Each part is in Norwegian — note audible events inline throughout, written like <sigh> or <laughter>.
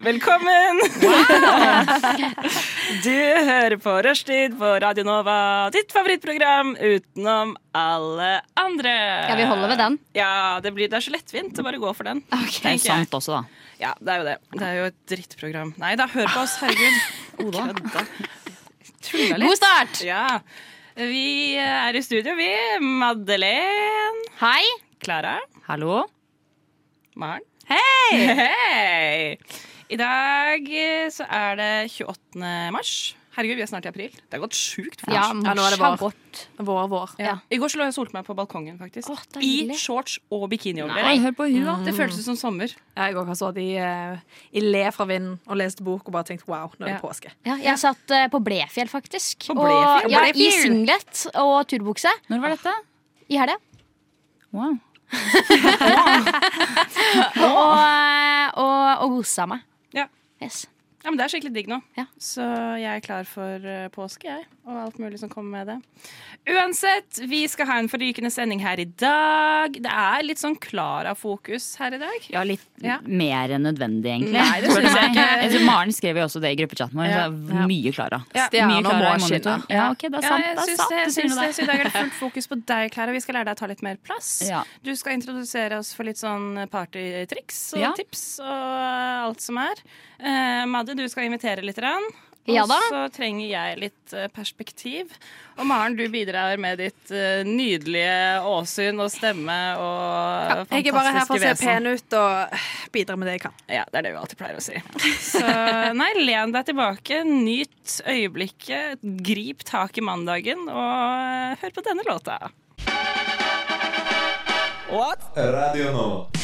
Velkommen! Du hører på Rushtid på Radio Nova, ditt favorittprogram utenom alle andre. Ja, vi holder ved den. Ja, det, blir, det er så lettvint å bare gå for den. Okay. Det er jo sant også, da. Ja, det er jo det. Det er jo et drittprogram. Nei da, hør på oss, herregud. Oda. Kødda. Tulla litt. God start! Ja. Vi er i studio, vi. Madeleine. Hei. Klara. Hallo? Maren. Hei! Hei! I dag eh, så er det 28. mars. Herregud, vi er snart i april. Det har gått sjukt fort. Ja, Ja, nå er det mars har vår. gått. Vår, vår. Ja. I går så lå jeg og solte meg på balkongen, faktisk. Åh, I shorts og hun, da. Det føltes som sommer. Jeg òg har stått i, uh, i le fra vinden og lest bok og bare tenkt wow, nå er det Ja. påske. Ja, jeg satt uh, på Blefjell, faktisk. På Og, ja, I singlet og turbukse Når var dette? i helga. Wow. <laughs> Og, eh, og, og gosa meg. Ja. Yes. Ja, men Det er skikkelig digg nå. Ja. Så jeg er klar for eh, påske, jeg. Og alt mulig som kommer med det. Uansett, vi skal ha en forrykende sending her i dag. Det er litt sånn Klara-fokus her i dag. Ja, litt Ja. mer enn nødvendig, egentlig. Nei, det synes jeg ikke. Maren skrev jo også det i gruppechatten vår. Ja. så Mye Klara. Ja. Mye Klara i monitor. Ja, ok, det er Ja, sant. jeg det er syns det, jeg syns det. det. Så i dag er det fullt fokus på deg, Klara. Vi skal lære deg å ta litt mer plass. Ja. Du skal introdusere oss for litt sånn partytriks og Ja. tips og alt som er. Eh, Madde, du skal invitere litt. Rann. Og Ja da. så trenger jeg litt eh, perspektiv. Og Maren, du bidrar med ditt eh, nydelige åsyn og stemme og Jeg er bare her for å se vesen. pen ut og bidra med det jeg kan. Ja, det er det vi alltid pleier å si. <laughs> Så nei, len deg tilbake, nyt øyeblikket, grip tak i mandagen og hør på denne låta. What? Radio Nova.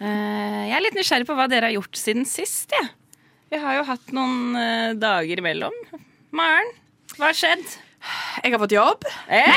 Eh, jeg er litt nysgjerrig på hva dere har gjort siden sist. Ja. Vi har jo hatt noen eh, dager imellom. Maren, hva har skjedd? Jeg har fått jobb. Hey!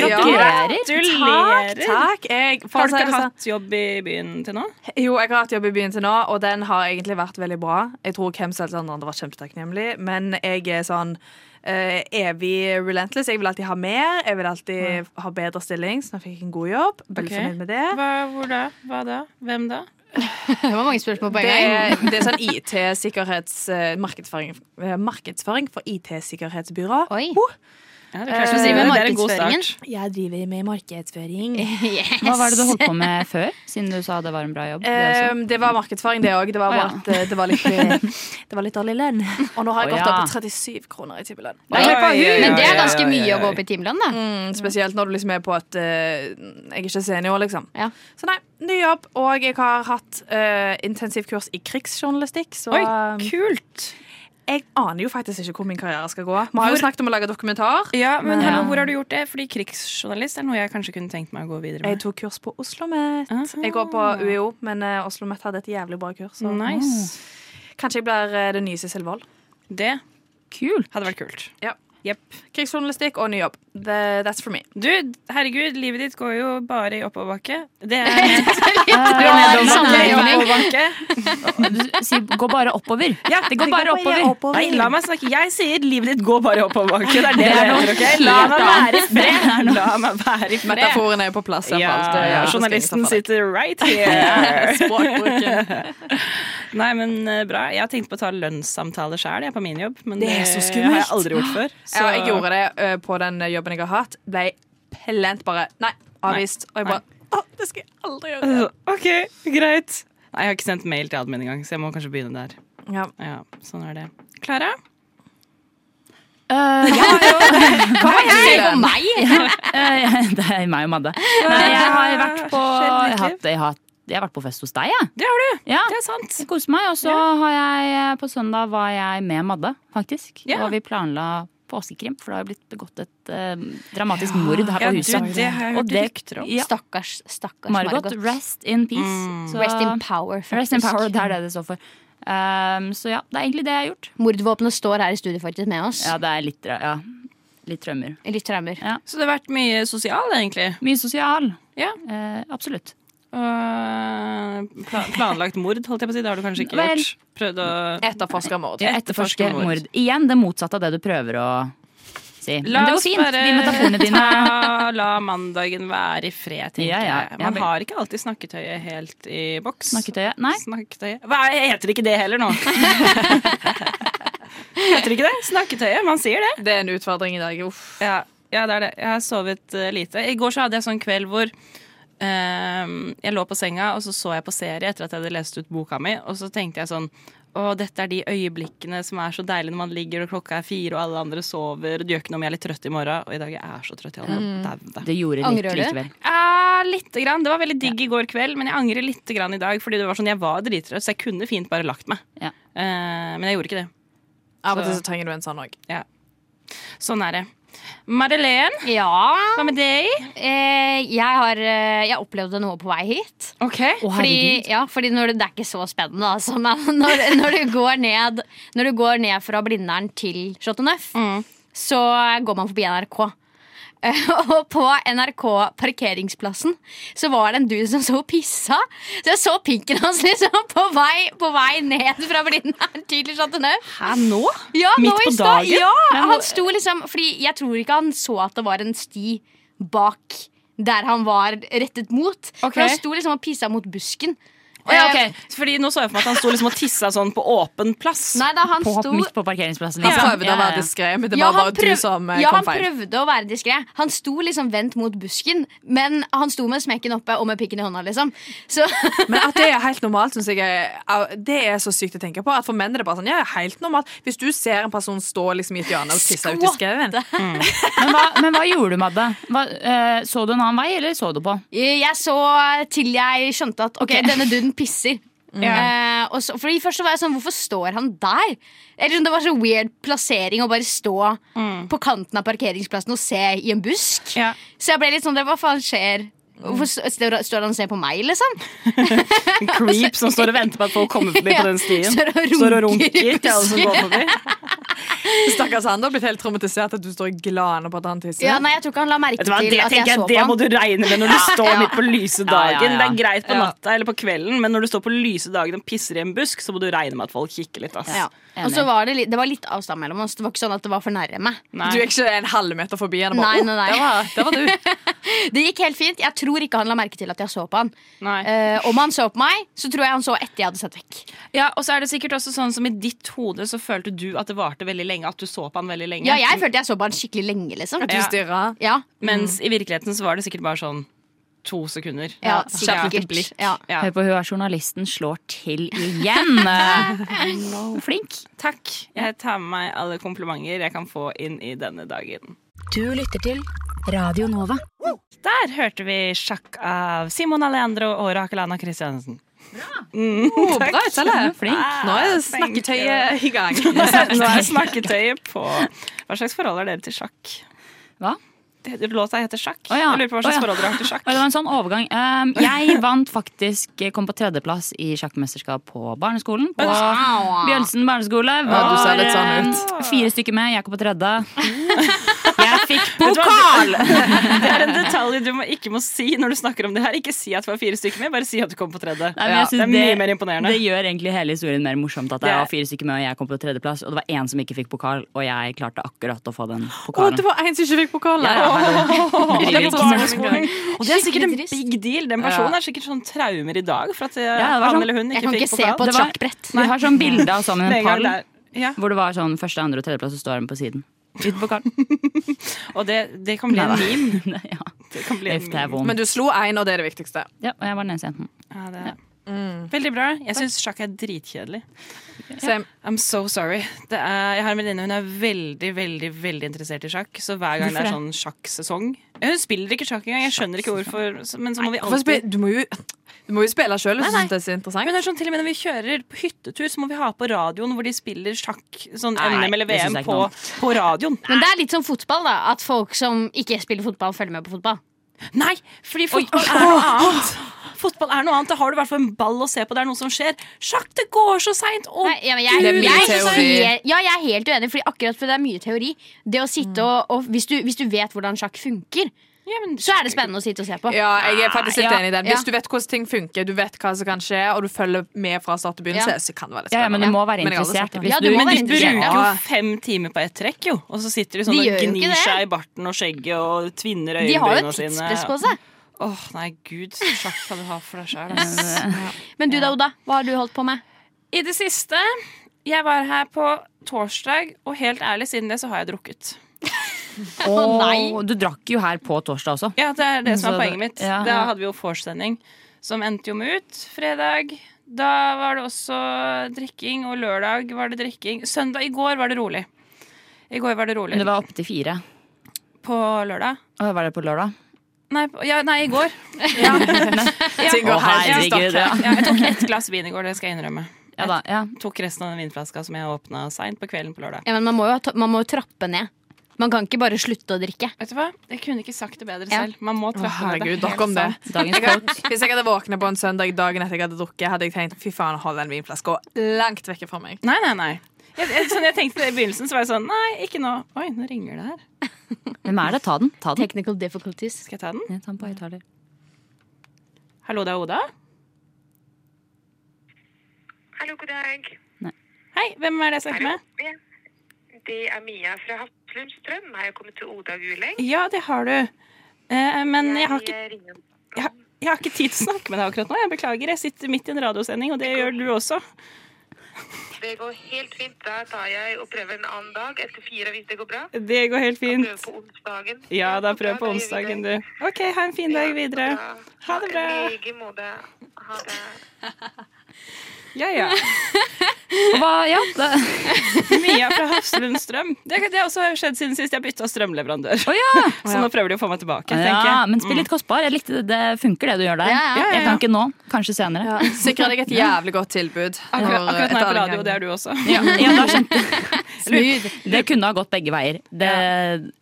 Gratulerer! Takk, takk. Jeg, Har du ikke sånn- hatt jobb i byen til nå? Jo, jeg har hatt jobb i byen til nå, og den har egentlig vært veldig bra. Jeg tror hvem som helst andre har vært kjempetakknemlig, men jeg er sånn eh, evig relentless. Jeg vil alltid ha mer. Jeg vil alltid ha bedre stilling, så nå fikk jeg en god jobb. Veldig okay. fornøyd med det. Hva, hvor da? Hva da? Hvem da? <laughs> Det var mange spørsmål på en Det gang. er, det er sånn IT-sikkerhets... eh, markedsføring, eh, markedsføring for IT-sikkerhetsbyrå. Oi. Ja, det, Eh, er klart, så driver det med er en god markedsføringen. start. Jeg driver med markedsføring. Yes. Hva var det du holdt på med før, siden du sa det var en bra jobb? Det? Eh, det var markedsføring, det òg. Det var ja. eh, det var litt, eh, det var litt dårlig lønn. Og nå har jeg gått ja. opp på 37 kroner i timelønn. Men det er ganske mye å gå opp i timelønn, da. Mm, spesielt når du liksom er på at uh, jeg er ikke senior, liksom. Ja. Så nei, ny jobb. Og jeg har hatt uh, intensivkurs i krigsjournalistikk, så Oi, um, kult! Jeg aner jo faktisk ikke hvor min karriere skal gå. Vi har jo snakket om å lage dokumentar. Ja, men Men- hallo, Hvor har du gjort det? Fordi krigsjournalist er noe jeg kanskje kunne tenkt meg å gå videre med. Jeg tok kurs på OsloMet. Aha. Jeg går på UiO, men uh, OsloMet hadde et jævlig bra kurs. Så Nice. kanskje jeg blir eh, det nye Sissel Wold. Det Kult. hadde vært kult. Ja. Jepp. Krigsjournalistikk og ny jobb. The, that's for me. Du, herregud, livet ditt går jo bare i oppoverbakke. Det er <laughs> ment Ja, samme i Du sier 'gå bare oppover'. Ja, Det går bare oppover. Nei, la meg snakke. Jeg sier livet ditt går bare i oppoverbakke. Det er det det noe heter. ok? La meg være i fred. La meg være i fred. Metaforen er jo på plass. Ja. Ja, journalisten sitter right <laughs> here. Språkbruken. Nei, men eh, bra. Jeg har tenkt på å ta lønnssamtale sjøl på min jobb, men Det det, er så har jeg aldri gjort før. Ja, jeg gjorde det eh, på den jobben jeg har hatt. Ble plent bare Nei, avvist. Og jeg bare Å, det skal jeg aldri gjøre. <laughs> OK, greit. Nei, Jeg har ikke sendt mail til admin engang, så jeg må kanskje begynne der. Ja. Ja, sånn er det. Klara? Uh, <laughs> ja, Hva er du på om meg! <laughs> eh, det er meg og Madde. Nei, jeg har vært på jeg har, jeg, har, jeg har vært på fest hos deg, jeg. Det har du. Ja. Det er sant. Jeg koser meg, og så har jeg på søndag var jeg med Madde, faktisk. Ja. Og vi planla påskekrim, for det har jo blitt begått et uh, dramatisk mord her på Ja, du, huset. det har jeg hørt rykter om. Ja, Stakkars, stakkars Margot, Margot. rest in peace. Mm. Så- Rest in power, faktisk. Rest in power, det er det det står for. Um, så ja, det er egentlig det jeg har gjort. Mordvåpenet står her i studio faktisk med oss. Ja, det er litt, ja, litt traumer. Litt traumer. Ja. Så det har vært mye sosial, egentlig. Mye sosial. Ja. Uh, absolutt. Og eh, planlagt mord, holdt jeg på å si. Det har du kanskje ikke Vel. gjort. Prøvd å Etterforsker mord. Etterforsker mord. mord. Igjen det motsatte av det du prøver å si. Men det går fint. bare De metaforene dine <laughs> ta, la mandagen være i fred, tenker Ja, ja. jeg. Man har ikke alltid snakketøyet helt i boks. Snakketøyet. Nei. Snakketøyet. Hva, heter ikke det heller nå? <laughs> heter ikke det? Snakketøyet. Man sier det. Det er en utfordring i dag. Uff. Ja, ja, det er det. Jeg har sovet eh, lite. I går så hadde jeg sånn kveld hvor jeg lå på senga, og så så jeg på serie etter at jeg hadde lest ut boka mi, og så tenkte jeg sånn å, dette er de øyeblikkene som er så deilige når man ligger og klokka er fire og alle andre sover. Og det gjør ikke noe om jeg er litt trøtt i morgen. Og i dag jeg er så trøtt. Jeg mm. Det gjorde litt Angrer likevel. Ja, lite grann. Det var veldig digg i går kveld, men jeg angrer litt grann i dag. Fordi det var sånn, jeg var drittrøtt, så jeg kunne fint bare lagt meg. Ja. Eh, men jeg gjorde ikke det. Av og til Så- trenger du en sånn òg. Sånn er det. Madeleine, Ja, hva med deg? eh, jeg har eh, Jeg opplevde noe på vei hit. Ok. Fordi, ja, fordi når det, det er ikke så spennende, altså, <laughs> men når, når, du går ned, når du går ned fra Blindern til Chateau Neuf, Mm. så går man forbi NRK. <laughs> Og på NRK parkeringsplassen så var det en dude som så pissa. Så jeg så pinken hans liksom på vei, på vei ned fra Blindern til Chateau Neuf. Hæ, nå? Ja, Midt nå på dagen? Ja, han sto liksom Fordi jeg tror ikke han så at det var en sti bak der han var rettet mot. Okay. For han sto liksom og pissa mot busken. Å, ja, okay. Fordi Nå så jeg for meg at han sto liksom og tissa sånn på åpen plass. Nei da, han På, sto midt på parkeringsplassen. Han prøvde Ja, å være ja. diskré, men det ja, var han prøv... du som eh, ja, kom han prøvde å være diskré. Han sto liksom vendt mot busken, men han sto med smekken oppe og med pikken i hånda, liksom. Så <laughs> Men at det er helt normalt, syns jeg er, det er så sykt å tenke på. At For menn er det bare sånn, ja, helt normalt Hvis du ser en person stå liksom i et hjørne og tisse ut i skauen <laughs> <laughs> Men, hva, men hva gjorde du, Madde? Hva, eh, så du en annen vei, eller så du på? jeg så til jeg skjønte at ok, okay. denne duden pisser. Eh, og så, fordi Først så var jeg sånn, hvorfor står han der? Eller sånn, Det var så weird plassering å bare stå på kanten av parkeringsplassen og se i en busk. Ja. Så jeg ble litt sånn, hva faen skjer? Hvorfor står, står han og ser på meg, liksom? En <laughs> creep som står og venter på at folk kommer forbi <laughs> på den stien. Står og Står og runker i runker til alle som går forbi. <laughs> Stakkars han, du har blitt helt traumatisert at du står og glaner på at han tisser. Ja, nei, jeg tror ikke han la merke til at jeg jeg, så det må du regne med når du står ja. midt på lyse dagen. ja, ja. Det er greit på Ja. natta eller på kvelden, men når du står på lyse dagen og pisser i en busk, så må du regne med at folk kikker litt. Ass. Ja. Og så var det, litt, det var litt avstand mellom oss. Det var ikke sånn at det var for nærme. Nei. Du er ikke en halvmeter forbi henne. Nei, nei, nei. Oh, det, var, det var du. Det gikk helt fint. Jeg tror ikke han la merke til at jeg så på han. Eh, om han så på meg, så tror jeg han så etter jeg hadde sett vekk. Ja, Og så er det sikkert også sånn som i ditt hode så følte du at det varte veldig lenge. At du så på han veldig lenge. Ja, jeg følte jeg så på han skikkelig lenge, liksom. At du Ja. Ja, Mens i virkeligheten så var det sikkert bare sånn to sekunder. ja sikkert. Ja. Ja. Hør på hun er journalisten slår til igjen. <laughs> Flink. Takk. Jeg tar med meg alle komplimenter jeg kan få inn i denne dagen. Du lytter til Radio Nova. Der hørte vi sjakk av Simon Alejandro og Rakelana Christiansen. Oh, bra, uttale! Flink. Nå er Ah, snakketøyet i gang. <laughs> Nå er <laughs> snakketøyet på Hva slags forhold har dere til sjakk? Hva? Låta heter sjakk. Oh, ja. Jeg lurer på hva slags oh, ja. forhold dere har til sjakk. Det var en sånn overgang. Um, jeg vant faktisk Kom på tredjeplass i sjakkmesterskap på barneskolen. På Bjølsen barneskole. Ja, du ser Var, litt sånn ut. Fire stykker med. Jeg kom på tredje. <laughs> Fikk pokal! <laughs> Det er en detalj du må, ikke må si når du snakker om det her. Ikke si at det var fire stykker med, bare si at du kom på tredje. Nei, men Ja, det er mye mer imponerende. Det gjør egentlig hele historien mer morsomt. At Det jeg var fire stykker med, og jeg kom på tredjeplass. Og det var én som ikke fikk pokal, og jeg klarte akkurat å få den Å, pokalen. det var en som ikke fikk pokal! Ja, ja, hallo. <laughs> Det er barneskolen. Og det er sikkert en big deal. Den personen er sikkert sånn traumer i dag for at han eller hun ikke fikk pokal. Jeg kan ikke se på et sjakkbrett. Vi har sånn bilde av sammen en pall. Ja, hvor det var sånn første, andre og tredjeplass, så står den på siden. Uten pokal. <laughs> og det, det kan bli en meme. <laughs> ja. Det kan bli en meme. Men du slo én, og det er det viktigste. Ja, og jeg var den eneste jenten. Ja, det. Mm. Veldig bra. Jeg syns sjakk er dritkjedelig. Same. I'm so sorry. Det er, jeg har en venninne hun er veldig veldig, veldig interessert i sjakk. Så hver gang det er sånn sjakksesong Hun spiller ikke sjakk engang. Jeg skjønner ikke hvorfor, men så må vi alltid Du må jo, du må jo spille sjøl hvis du Nei, nei. syns det er så interessant. men det er sånn til og med Når vi kjører på hyttetur, så må vi ha på radioen hvor de spiller sjakk, sånn NM eller VM, på, på radioen. Men det er litt som fotball, da. At folk som ikke spiller fotball, følger med på fotball. Nei, fordi fotball er noe annet. Fotball er noe annet. Da har du i hvert fall en ball å se på. Det er noe som skjer. Sjakk, det går så seint! Å, ja, men jeg, Det er mye jeg, teori. ja, jeg er helt uenig, Fordi akkurat fordi det er mye teori. Det å sitte og, og hvis, du, hvis du vet hvordan sjakk funker, ja, men så er det spennende å sitte og se på. Ja, jeg er faktisk litt Ja. enig i. Ja. Hvis du vet hvordan ting funker, du vet hva som kan skje, og du følger med fra start til begynnelse, Ja. så kan det være litt Ja, ja, men du må være interessert. Men, Ja, du Men de bruker jo fem timer på ett trekk, jo. Og så sitter de sånn De og gnir seg i barten og skjegget og tvinner De har jo et sine. tidspress på seg. Åh, nei, gud. Sjakk skal du ha for deg sjøl. Men du da, Oda? Hva har du holdt på med? I det siste Jeg var her på torsdag, og helt ærlig, siden det så har jeg drukket. <laughs> Å, nei. Du drakk jo her på torsdag også. Ja, det er det som er poenget mitt. ja. Da hadde vi jo vorsending, som endte jo med ut fredag. Da var det også drikking, og lørdag var det drikking. Søndag, I går var det rolig. I går var det rolig. Men det var oppe til fire. På lørdag? Og var det på lørdag? Nei, ja, nei i går. Ting <laughs> går herregud, ja. Ja, jeg tok ett glass vin i går, det skal jeg innrømme. Ja da, ja. Tok resten av den vinflaska som jeg åpna seint på kvelden på lørdag. Ja, men man må, jo, man må jo trappe ned. Man kan ikke bare slutte å drikke. Vet du hva? Jeg kunne ikke sagt det bedre Ja. selv. Man må trappe oh, herregud, ned. Herregud, nok om det. Jeg <laughs> hvis jeg hadde våknet på en søndag dagen etter jeg hadde drukket, hadde jeg tenkt fy faen, hold den vinflaska langt vekk fra meg. Nei, nei, nei. Jeg, jeg, sånn, jeg tenkte det i begynnelsen, så var jeg sånn Nei, ikke nå. Oi, nå ringer det her. Hvem er det? Ta den. Ta den. Technical difficulties. Skal jeg ta den? Ja, ta den på høyttaler. Hallo, det er Oda. Hallo, god dag. Hei, hvem er det jeg snakker med? Ja. Det er Mia fra Hafslund Strøm. Har jeg kommet til Oda Guleng? Ja, det har du. Eh, men jeg har, ikke, jeg, har- jeg har ikke tid til å snakke med deg akkurat nå. Jeg beklager. Jeg sitter midt i en radiosending, og det gjør du også. Det går helt fint. Da tar jeg og prøver en annen dag etter fire hvis det går bra. Det går helt fint. Prøver på onsdagen. Ja, da prøv på da onsdagen, du. OK, ha en fin dag videre. Ha det bra. I like måte. Ha det. <laughs> Ja, ja. Hva, ja, Mia fra Hafslund Strøm. Det, det har også skjedd siden sist jeg bytta strømleverandør. Oh, ja. <laughs> Så nå prøver de å få meg tilbake. ja, jeg. men spill litt kostbar. Jeg likte det. Det funker, det du gjør der. Ja, ja. Ja, ja, Jeg kan ikke nå. Kanskje senere. Sikrer deg et jævlig godt tilbud. Akkurat, akkurat nå er på radio, og det er du også. Ja, <laughs> ja, da <laughs> Det kunne ha gått begge veier. Det,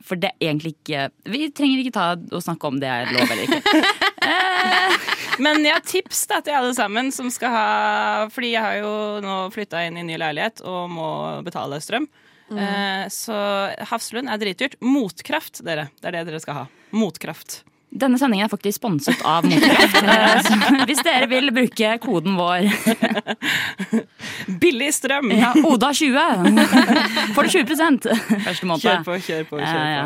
For det er egentlig ikke Vi trenger ikke ta og snakke om det er lov eller ikke. Men jeg har tips da, til alle sammen som skal ha Fordi jeg har jo nå flytta inn i ny leilighet og må betale strøm. Eh, så Hafslund er dritdyrt. Motkraft, dere. Det er det dere skal ha. Motkraft. Denne sendingen er faktisk sponset av Motkraft. <laughs> Eh, Hvis dere vil bruke koden vår <laughs> Billig strøm! ja, Oda20, får du 20 første måned. Kjør på, kjør på. kjør Ja, ja.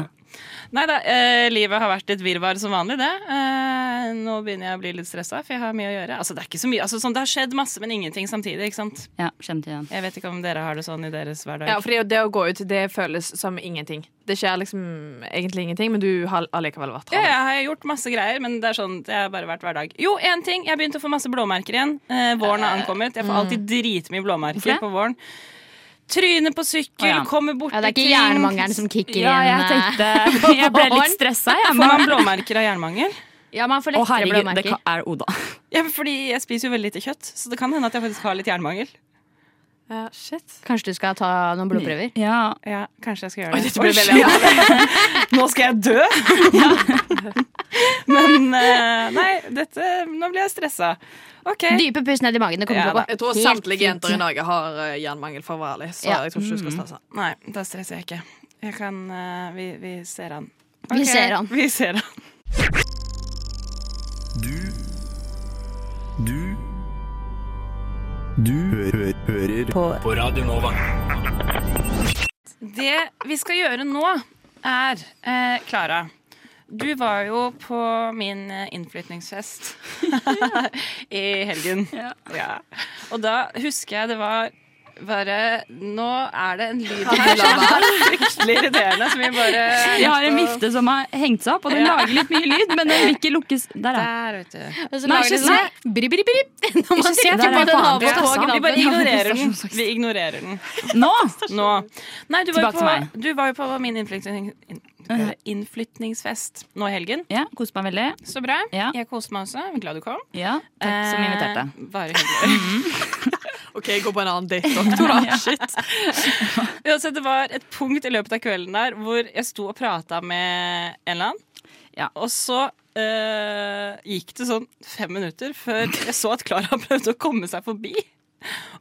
Nei da, eh, livet har vært et virvar som vanlig, det. Eh, nå begynner jeg å bli litt stressa, for jeg har mye å gjøre. Altså, det er ikke så mye, altså, sånn, det har skjedd masse, men ingenting samtidig. ikke sant? Ja, kjent igjen. Jeg vet ikke om dere har det sånn i deres hverdag. Ja, for det å gå ut, det føles som ingenting. Det skjer liksom egentlig ingenting, men du har allikevel vært Ja, jeg har gjort masse greier, men det er sånn, det har bare vært hverdag. Jo, én ting. Jeg har begynt å få masse blåmerker igjen. Eh, våren har ankommet. Jeg får alltid dritmye blåmerker på våren. Tryne på sykkel, oh, ja. kommer borti Ja, det er ikke hjernemangelen som kicker Ja, inn. jeg eh. tenkte <laughs> Jeg ble litt stressa. Får man blåmerker av hjernemangel? <laughs> Ja, man får Å, lettere herregud, det blåmerker. kan- er Oda. Ja, fordi jeg spiser jo veldig lite kjøtt, så det kan hende at jeg faktisk har litt jernmangel. Ja, shit. Kanskje du skal ta noen blodprøver? Ja, Ja, kanskje jeg skal gjøre Oi, det. Oi, veldig. <laughs> Nå skal jeg dø! <laughs> Men eh, nei, dette, nå blir jeg stressa. Okay. Dype pust ned i magen. Det kommer Ja, til å gå Jeg tror samtlige jenter i Norge har uh, jernmangel, for å være ærlig. Så Ja. jeg tror ikke du skal stresse. Nei, da stresser jeg ikke. Jeg kan uh, vi, vi ser han. Vi ser han. Vi ser han. Du Du hø hører på. på Radio Nova. Det vi skal gjøre nå, er eh, Klara. Du var jo på min eh, innflytningsfest <laughs> i helgen. Ja. Og da husker jeg det var bare Nå er det en lyd her som er <laughs> fryktelig irriterende, som vi bare Vi har en vifte som har hengt seg opp, og den Ja. lager litt mye lyd, men den vil ikke lukkes. Der, ja. Der, vet du. Og så Nei, ikke sånn brib, brib, brib, Ikke se på den sant. Vi bare ignorerer den. Vi ignorerer den. Nå! Nå. Nei, du var, jo på, meg. du var jo på min innflytning, innflytningsfest nå i helgen. Ja, koste meg veldig. Så bra. Ja. Jeg koste meg også. Glad du kom. Ja, takk som inviterte. Eh, bare hyggelig. <laughs> OK, gå på en annen date, doktor, to, da. <laughs> Shit. <laughs> Uansett, det var et punkt i løpet av kvelden der hvor jeg sto og prata med en eller annen. Ja. Og så øh, gikk det sånn fem minutter før jeg så at Klara <laughs> prøvde å komme seg forbi.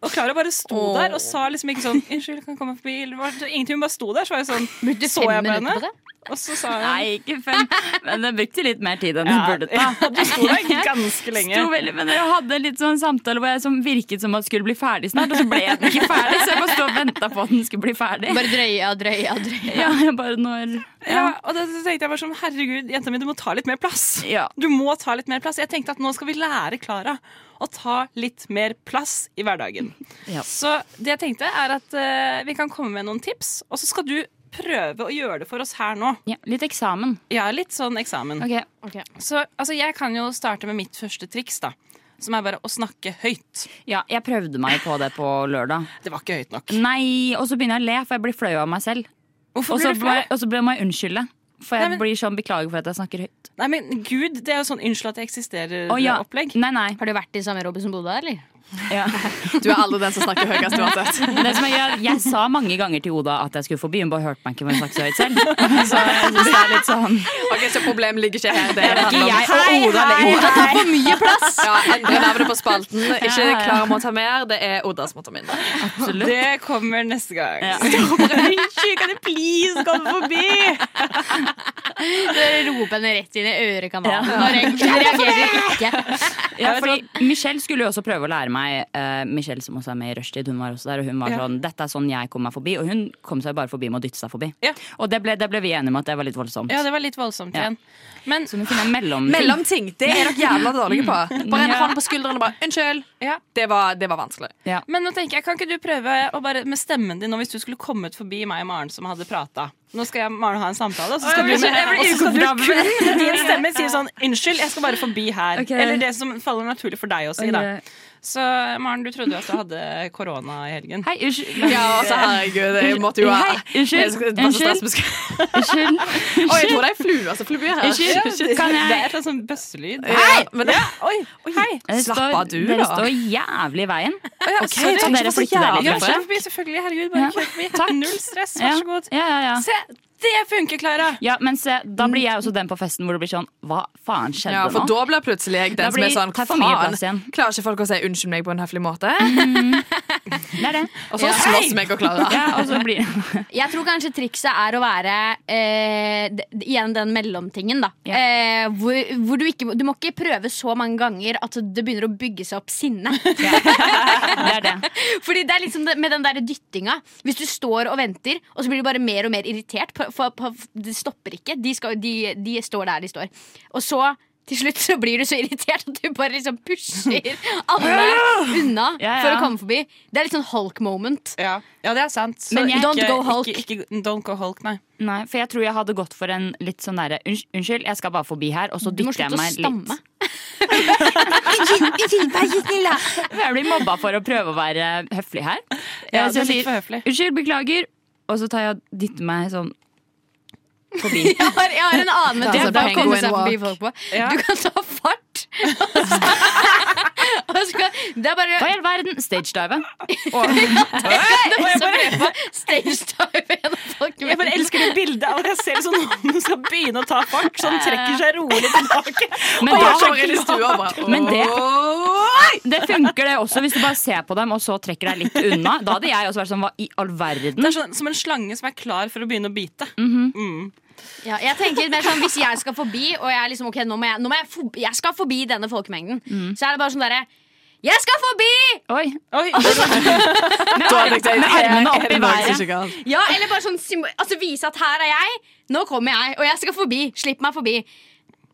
Og Klara bare sto Åh. der og sa liksom ikke sånn 'Unnskyld, jeg kan komme forbi'. Eller var det ingenting. Hun bare sto der, så var jeg sånn Så jeg på henne? Og så sa hun Nei, ikke fem. Men det brukte litt mer tid enn Ja, burde ta. <laughs> ja, du sto der <laughs> ganske lenge. Sto veldig, men jeg hadde litt sånn samtale hvor jeg som virket som at skulle bli ferdig snart, og så ble den ikke ferdig, så jeg bare sto og venta på at den skulle bli ferdig. Bare drøya, drøya, drøya. Ja, jeg bare når Ja, og da tenkte jeg bare sånn Herregud, jenta mi, du må ta litt mer plass. Ja. Du må ta litt mer plass. Jeg tenkte at nå skal vi lære Klara å ta litt mer plass i hverdagen. <laughs> Ja. Så det jeg tenkte er at uh, vi kan komme med noen tips, og så skal du prøve å gjøre det for oss her nå. Ja, litt eksamen. Ja, litt sånn eksamen. Ok. Så altså, jeg kan jo starte med mitt første triks, da. Som er bare å snakke høyt. Ja, jeg prøvde meg på det på lørdag. <laughs> Det var ikke høyt nok. Nei, og så begynner jeg å le, for jeg blir flau av meg selv. Hvorfor Og så blir du flau? og så ble jeg unnskylde. For jeg Nei, men- blir sånn beklager for at jeg snakker høyt. Nei, men gud, det er jo sånn unnskyld at jeg eksisterer Å, ja. opplegg. Nei, nei. Har du vært i samme Robinson Bodø, eller? Ja. <laughs> Du er aldri den som snakker høyest uansett. <laughs> Det som er, jeg, jeg sa mange ganger til Oda at jeg skulle forbi, hun bare hørte meg ikke med snakke så høyt selv. <laughs> Så jeg synes det er litt sånn Ok, Så problemet ligger ikke her. Det handler om jeg. Hei, Oda ligger Oda tar for mye plass! Ja, Endre navnet på spalten. Ikke Ja, om Klara må ta mer, det er Oda som må ta mindre. absolutt. Det kommer neste gang. Ja. Unnskyld, kan du please komme forbi? Dere roper henne rett inn i ørekanalen. Når jeg jeg reagerer ikke. Ja, fordi Michelle skulle jo også prøve å lære meg eh, Michelle som også er med i Rushtid, hun var også der, og hun var Ja. sånn Dette er sånn jeg kom meg forbi. Og hun kom seg bare forbi med å dytte seg forbi. Ja. Og det ble, det ble vi enige om at det var litt voldsomt. Ja, det var litt voldsomt Ja. igjen. Men Så må finne en mellom... Mellomting, det er dere jævla dårlige på. <laughs> Bare en Ja. hånd på skulderen og bare 'unnskyld'. Ja. Det var, det var vanskelig. Ja. Men nå tenker jeg, kan ikke du prøve å bare med stemmen din nå hvis du skulle kommet forbi meg og Maren som hadde prata? Nå skal jeg Maren ha en samtale, og så skal, blir så- og så skal du kun med <laughs> din stemme si sånn 'unnskyld, jeg skal bare forbi her'. Okay. Eller det som faller naturlig for deg å si, da. Så Maren, du trodde jo at du hadde korona i helgen. Hei, unnskyld. Ja, altså, herregud, jeg måtte jo Hei, unnskyld. Jeg så Unnskyld. Unnskyld. <laughs> Å, jeg tror det er flue. Altså, flue her. Unnskyld. Kan Det er et sånt sånn bøsselyd. Hei! Men det, Oi, hei! Dere Slapp av du, Dere da. står jævlig i veien. Ok, Kan dere flytte dere litt, Ja, kjør forbi, selvfølgelig. Herregud, bare kjør forbi. Null stress, vær så god. Ja, ja, ja. Se, det funker, Klara! ja, men se, da blir jeg også den på festen hvor det blir sånn Hva faen skjedde nå? ja, for nå? da blir plutselig jeg den som er sånn faen. Klarer ikke folk å si unnskyld meg på en høflig måte? <laughs> Det er det. Og så slåss meg og Klara. Ja, blir <laughs> Jeg tror kanskje trikset er å være eh, igjen den mellomtingen. da Ja. eh, hvor, hvor du, ikke, du må ikke prøve så mange ganger at det begynner å bygge seg opp sinne. <laughs> Det er det. <laughs> Fordi det er liksom det, med den der dyttinga. Hvis du står og venter, og så blir du bare mer og mer irritert på, på, på, Det stopper ikke. De, skal, de, de står der de står. Og så til slutt så blir du så irritert at du bare liksom pusher <laughs> alle unna Ja, ja. for å komme forbi. Det er litt sånn Hulk moment. Ja, ja det er sant. Så Men jeg- Don't go Hulk. Ikke, ikke, don't go Hulk, nei. Nei, for jeg tror jeg hadde gått for en litt sånn derre "Unnskyld, Unnskyld, jeg skal bare forbi her, og så Du må dytter jeg slutte å meg stamme. <laughs> litt. Jeg blir mobba for å prøve å være høflig her. Ja, så er jeg litt sier for høflig. unnskyld, beklager, og så tar jeg og dytter meg sånn forbi. <laughs> Jeg har, jeg har en annen <laughs> Det er metode å komme seg forbi folk på. Ja. Du kan ta fart. <laughs> og så kan, det er bare Hva i all verden? Stagedive. det så prøve på stage dive gjennom folk. Jeg bare elsker det bildet av at jeg ser sånn noen skal begynne å ta fart, så han trekker seg rolig tilbake. Men det, stua bare Men det- Det funker det også hvis du bare ser på dem og så trekker deg litt unna. Da hadde jeg også vært sånn hva i all verden? Det er sånn, som en slange som er klar for å begynne å bite. Mm. Ja, jeg tenker mer sånn Hvis jeg skal forbi, og jeg er liksom Ok, nå må jeg, nå må jeg, forbi, jeg skal forbi denne folkemengden, så er det bare sånn derre Jeg skal forbi! Oi. Oi, <laughs> Med armene opp i været. Ja, eller bare sånn Altså vise at her er jeg. Nå kommer jeg, og jeg skal forbi. Slipp meg forbi.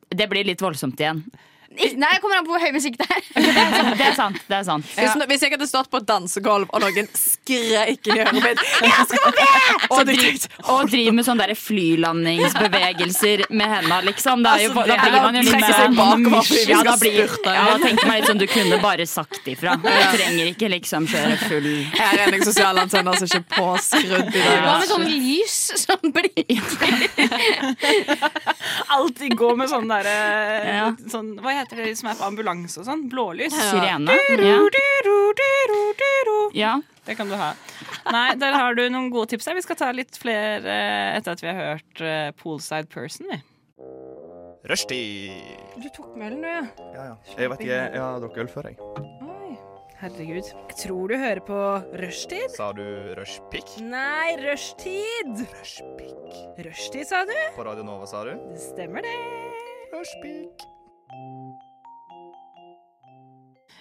Det blir litt voldsomt igjen. Nei, jeg kommer an på hvor høy musikk det er. Det er sant. det er sant Hvis, hvis jeg hadde stått på et dansegulv, og noen skreik i øret mitt <laughs> Jeg skal med! Og, driv, og driver med sånne der flylandingsbevegelser med henda, liksom. Det jo, Altså, da blir man jo litt vi ja, da blir, ja, da tenker man litt sånn, Du kunne bare sagt ifra. Du trenger ikke liksom kjøre full Her er en sosiale antenner som ikke er påskrudd i Hva med sånn lys som blinker? <laughs> Alltid gå med sånn derre Ja. sånn, Hva heter det som er på ambulanse og sånn? Blålys? sirene. Ja. Det kan du ha. Nei, der har du noen gode tips her. Vi skal ta litt flere etter at vi har hørt eh, Poolside Person. Vi. Rushtid. Du tok med ølen, du, ja. Ja, ja. Jeg vet ikke, jeg har drukket øl før, jeg. Herregud. Jeg tror du hører på rushtid. Sa du rushpick? Nei, rushtid. Rushpick. Rushtid, sa du? På Radio Nova, sa du? Det stemmer, det. Rushpick.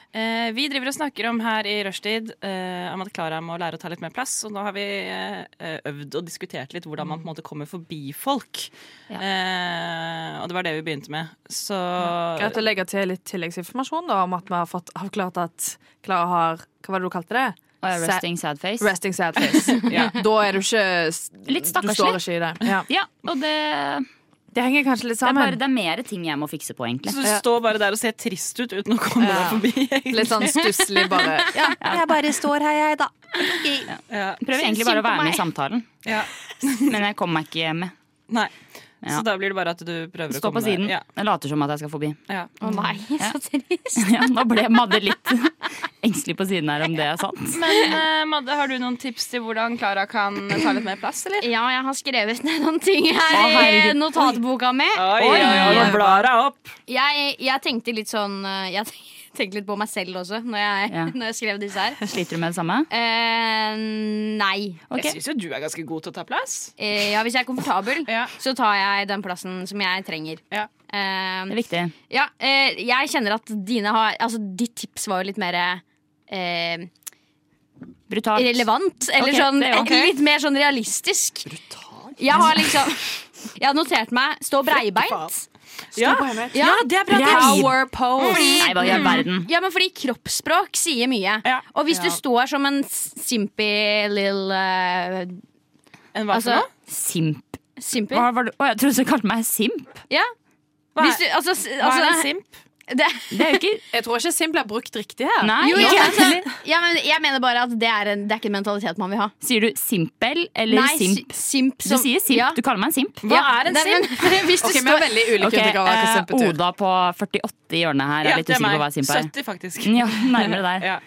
Eh, vi driver og snakker om her i rushtid eh, om at Klara må lære å ta litt mer plass. Og nå har vi eh, øvd og diskutert litt hvordan man på en måte kommer forbi folk. Ja. Eh, og det var det vi begynte med. Så Greit å legge til litt tilleggsinformasjon da, om at vi har fått avklart at Klara har Hva var det du kalte det? Resting sad face. Resting sad face. <laughs> Ja. Da er du ikke Litt stakkarslig. Du står ikke i det. Ja. Ja, og det, Det henger kanskje litt det er bare det er mer ting jeg må fikse på, egentlig. Så du står bare der og ser trist ut uten å komme Ja. deg forbi. egentlig. Litt sånn stusslig bare. <laughs> Ja, jeg bare står her, jeg, da. Ja. Prøver egentlig bare å være med i samtalen, Ja. <laughs> men jeg kommer meg ikke med. Nei. Ja. Så da blir det bare at du prøver Stå å komme på siden. Ja. Jeg later som at jeg skal forbi. Ja. oh, nei, <laughs> så trist. Ja, nå ble Madde litt <laughs> engstelig på siden her om det er sant. Men uh, Madde, har du noen tips til hvordan Klara kan ta litt mer plass, eller? Ja, jeg har skrevet ned noen ting her Å, i notatboka mi. Oi, oi, oi, nå blar jeg opp. Jeg, jeg tenkte litt sånn eh, Jeg tenkte litt på meg selv også når jeg, Ja. <laughs> når jeg skrev disse her. Sliter du med det samme? Eh, nei. Okay. Jeg syns jo du er ganske god til å ta plass. Eh, ja, hvis jeg er komfortabel, <laughs> Ja. så tar jeg den plassen som jeg trenger. Ja. Eh, Det er viktig. ja, eh, jeg kjenner at dine har Altså, ditt tips var jo litt mer eh, Brutalt. relevant. Eller okay, sånn, det er litt mer sånn realistisk. Jeg har liksom Jeg har notert meg stå breibeint. Ja. Ja, det er bra. Power pose. Nei, hva i verden. Ja, men fordi kroppsspråk sier mye. Ja. Og hvis du står som en simpy little uh, En hva for Altså noe? Simp. Simpy? Hva var det? Å, jeg trodde du kalte meg simp. Ja. Hva Hvis er, du, altså, altså, hva er en altså simp? Det, Det er ikke Jeg tror ikke Sim er brukt riktig her. Nei, jo, ikke ja, altså, ja, men jeg mener bare at det er, en, det er ikke en mentalitet man vil ha. Sier du simpel eller Nei, simp? simp som, Du sier simp. Ja. Du kaller meg en simp. Hva er en simp? men, <laughs> hvis du Ok, Vi har står veldig ulike okay, av hva eh, simp betyr. Oda på 48 i hjørnet her er litt er usikker på hva simp er. 70, faktisk. Ja, nærmere der. <laughs> Ja.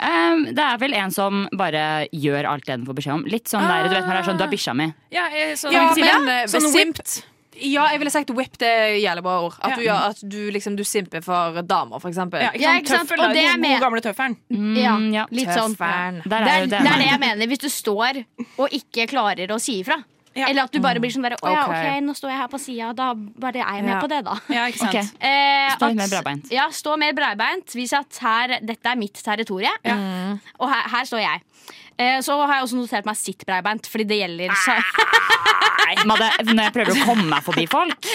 Um, det er vel en som bare gjør alt det den får beskjed om. Litt sånn der, du vet når det er sånn, du er bikkja mi. Ja, jeg, sånn, Ja, men eh, sånn simp whipped. Ja, jeg ville sagt whip. Det er jævlig bra ord. At, Ja. du, ja, at du, liksom, du simper for damer, for eksempel. Ja, ikke sant? Tøffel, Og det er med- god gamle tøffelen. Mm, ja. litt sånn. Tøfferen. Det er det det. er det jeg mener. Hvis du står og ikke klarer å si ifra. Ja. Eller at du bare blir sånn der Å ja, Ok. ok, nå står jeg her på sida, da bare er jeg med Ja. på det, da. Ja, ikke sant? okay. Eh, Stå mer breibeint. Ja, stå mer breibeint. Vis at her, dette er mitt territorium. Og her, her står jeg. Eh, så har jeg også notert meg sitt breibeint, fordi det gjelder så Nei, <laughs> Madde, når jeg prøver å komme meg forbi folk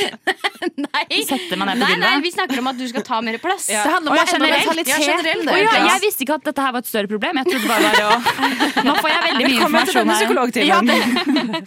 Nei. Sette meg ned på nei, nei, gulvet. vi snakker om at du skal ta mer plass. Det handler om Å, ja, endre generelt. mentaliteten. Ja, generelt, Å ja, egentlig. jeg visste ikke at dette her var et større problem. Jeg trodde bare det var å <laughs> Nå får jeg veldig mye Velkommen til informasjon denne her. psykologtimen. Ja,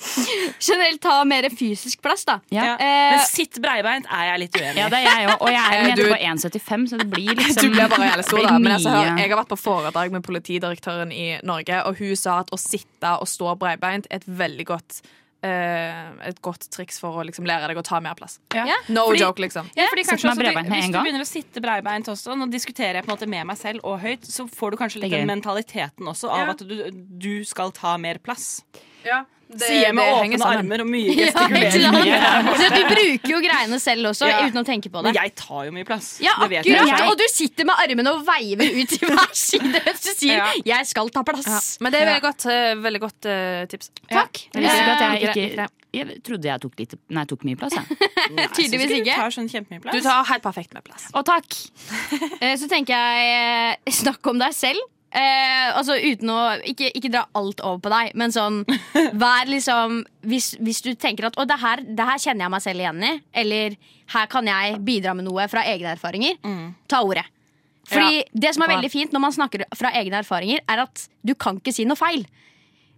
<laughs> Generelt ta mer fysisk plass, da. Ja. Ja. Eh, Men sitt breibeint er jeg litt uenig i. ja, det er jeg òg. Og jeg er Eh, nede på 1,75, så det blir liksom Du blir bare jævlig stor, da. Men altså, mye- jeg har vært på foredrag med politidirektøren i Norge, og hun sa at å sitte og stå breibeint er et veldig godt Uh, et godt triks for å liksom lære deg å ta mer plass. Ja. No Fordi- joke, liksom. Ja, fordi kanskje også, Hvis du begynner å sitte breibeint også, nå diskuterer jeg på en måte med meg selv og høyt, så får du kanskje litt den mentaliteten også av Ja. at du, du skal ta mer plass. Ja, Sier med åpne armer og mye gestikulering. <laughs> Ja, du bruker jo greiene selv også, Ja. uten å tenke på det. Men jeg tar jo mye plass. Ja, det akkurat! Og du sitter med armene og veiver ut til hver side mens du sier Ja. 'jeg skal ta plass'. Men det er veldig godt, eh, veldig godt uh, tips. Takk. Jeg ikke Eh, jeg ikke. Jeg trodde jeg tok, litt, nei, tok mye plass, jeg. <laughs> Tydeligvis Du ikke. tar sånn kjempemye plass. Du tar helt perfekt med plass. Å, takk! Eh, Så tenker jeg <laughs> snakk om deg selv. Eh, altså uten å ikke, ikke dra alt over på deg, men sånn <laughs> Vær liksom Hvis, hvis du tenker at Å, det her, det her kjenner jeg meg selv igjen i, eller her kan jeg bidra med noe fra egne erfaringer, ta ordet. Fordi det som er veldig fint når man snakker fra egne erfaringer, er at du kan ikke si noe feil.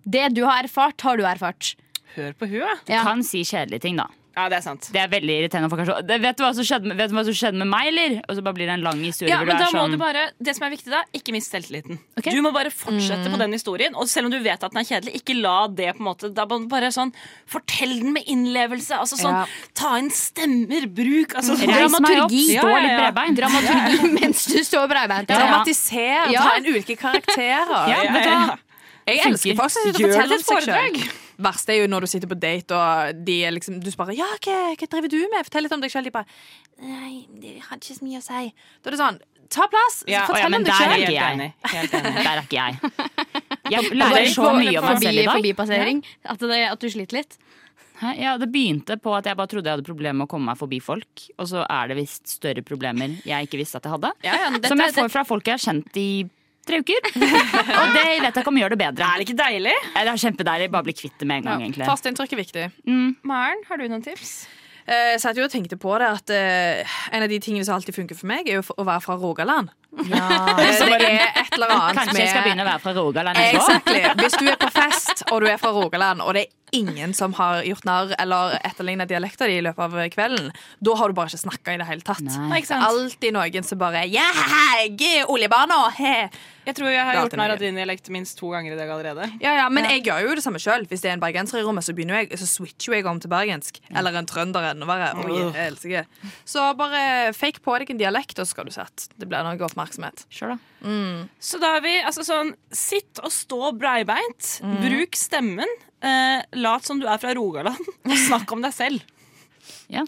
Det du har erfart, har du erfart. Hør på hun, Du kan si kjedelige ting, da. Ja, det er sant. Det er veldig irriterende. For kanskje, det, vet, du hva som skjedde, med- vet du hva som skjedde med meg, eller? Og så bare blir det en lang historie. Ja, hvor men du da er må sånn, du bare, Det som er viktig da, ikke mist selvtilliten. Ok. Du må bare fortsette Mm. på den historien. Og selv om du vet at den er kjedelig, ikke la det på en måte Da må du bare sånn Fortell den med innlevelse. Altså sånn Ja. Ta inn stemmer, bruk altså, sånn, Reis meg opp, Ja, stå ja, litt ja. breibeint. Dramaturgi <laughs> mens du står breibeint. Ja. Dramatiser, Ja. ta inn ulike karakterer. Ja, vet du hva? Jeg elsker folk som sitter og forteller det om seg foredrag. Verst er jo når du sitter på date og de er liksom, du spør ja, hva, hva driver du med. Fortell litt om deg selv. De bare Nei, det har ikke så mye å si. Da er det sånn Ta plass! Ja, fortell ja, om deg der er ikke jeg. Der er ikke jeg. Jeg <laughs> lærer så mye om meg selv i dag. Forbipassering. At, det, at du sliter litt. Ja, Det begynte på at jeg bare trodde jeg hadde problemer med å komme meg forbi folk. Og så er det visst større problemer jeg ikke visste at jeg hadde. Ja, ja, dette- Som jeg får fra folk jeg har kjent i tre uker. Og det vet jeg ikke om gjør det bedre. Er det ikke deilig? Ja, Det er kjempedeilig. Bare bli kvitt det med en gang, egentlig. Førsteinntrykk er viktig. Maren, har du noen tips? Eh, Jeg jo og tenkte på det at eh, en av de tingene som alltid funker for meg, er å være fra Rogaland. Ja. <laughs> det er et eller annet Kanskje jeg skal begynne å være fra Rogaland? Exactly. Hvis du er på fest, og du er fra Rogaland, og det er ingen som har gjort narr eller etterligna dialekta di i løpet av kvelden, da har du bare ikke snakka i det hele tatt. Nei. Ikke sant? Alltid noen som bare Ja, jeg er oljebarna! He. Jeg tror jeg har er gjort narr av din dialekt minst to ganger i dag allerede. Ja, ja, men jeg gjør jo det samme sjøl. Hvis det er en bergenser i rommet, så, jeg, så switcher jeg om til bergensk. Eller en trønder enda verre. Så bare fake på deg en dialekt, og så skal du se at det blir noe oppmerksomhet. Sure, da. Så da har vi altså sånn Sitt og stå breibeint. Bruk stemmen. Eh, lat som du er fra Rogaland, <laughs> og snakk om deg selv. Ja.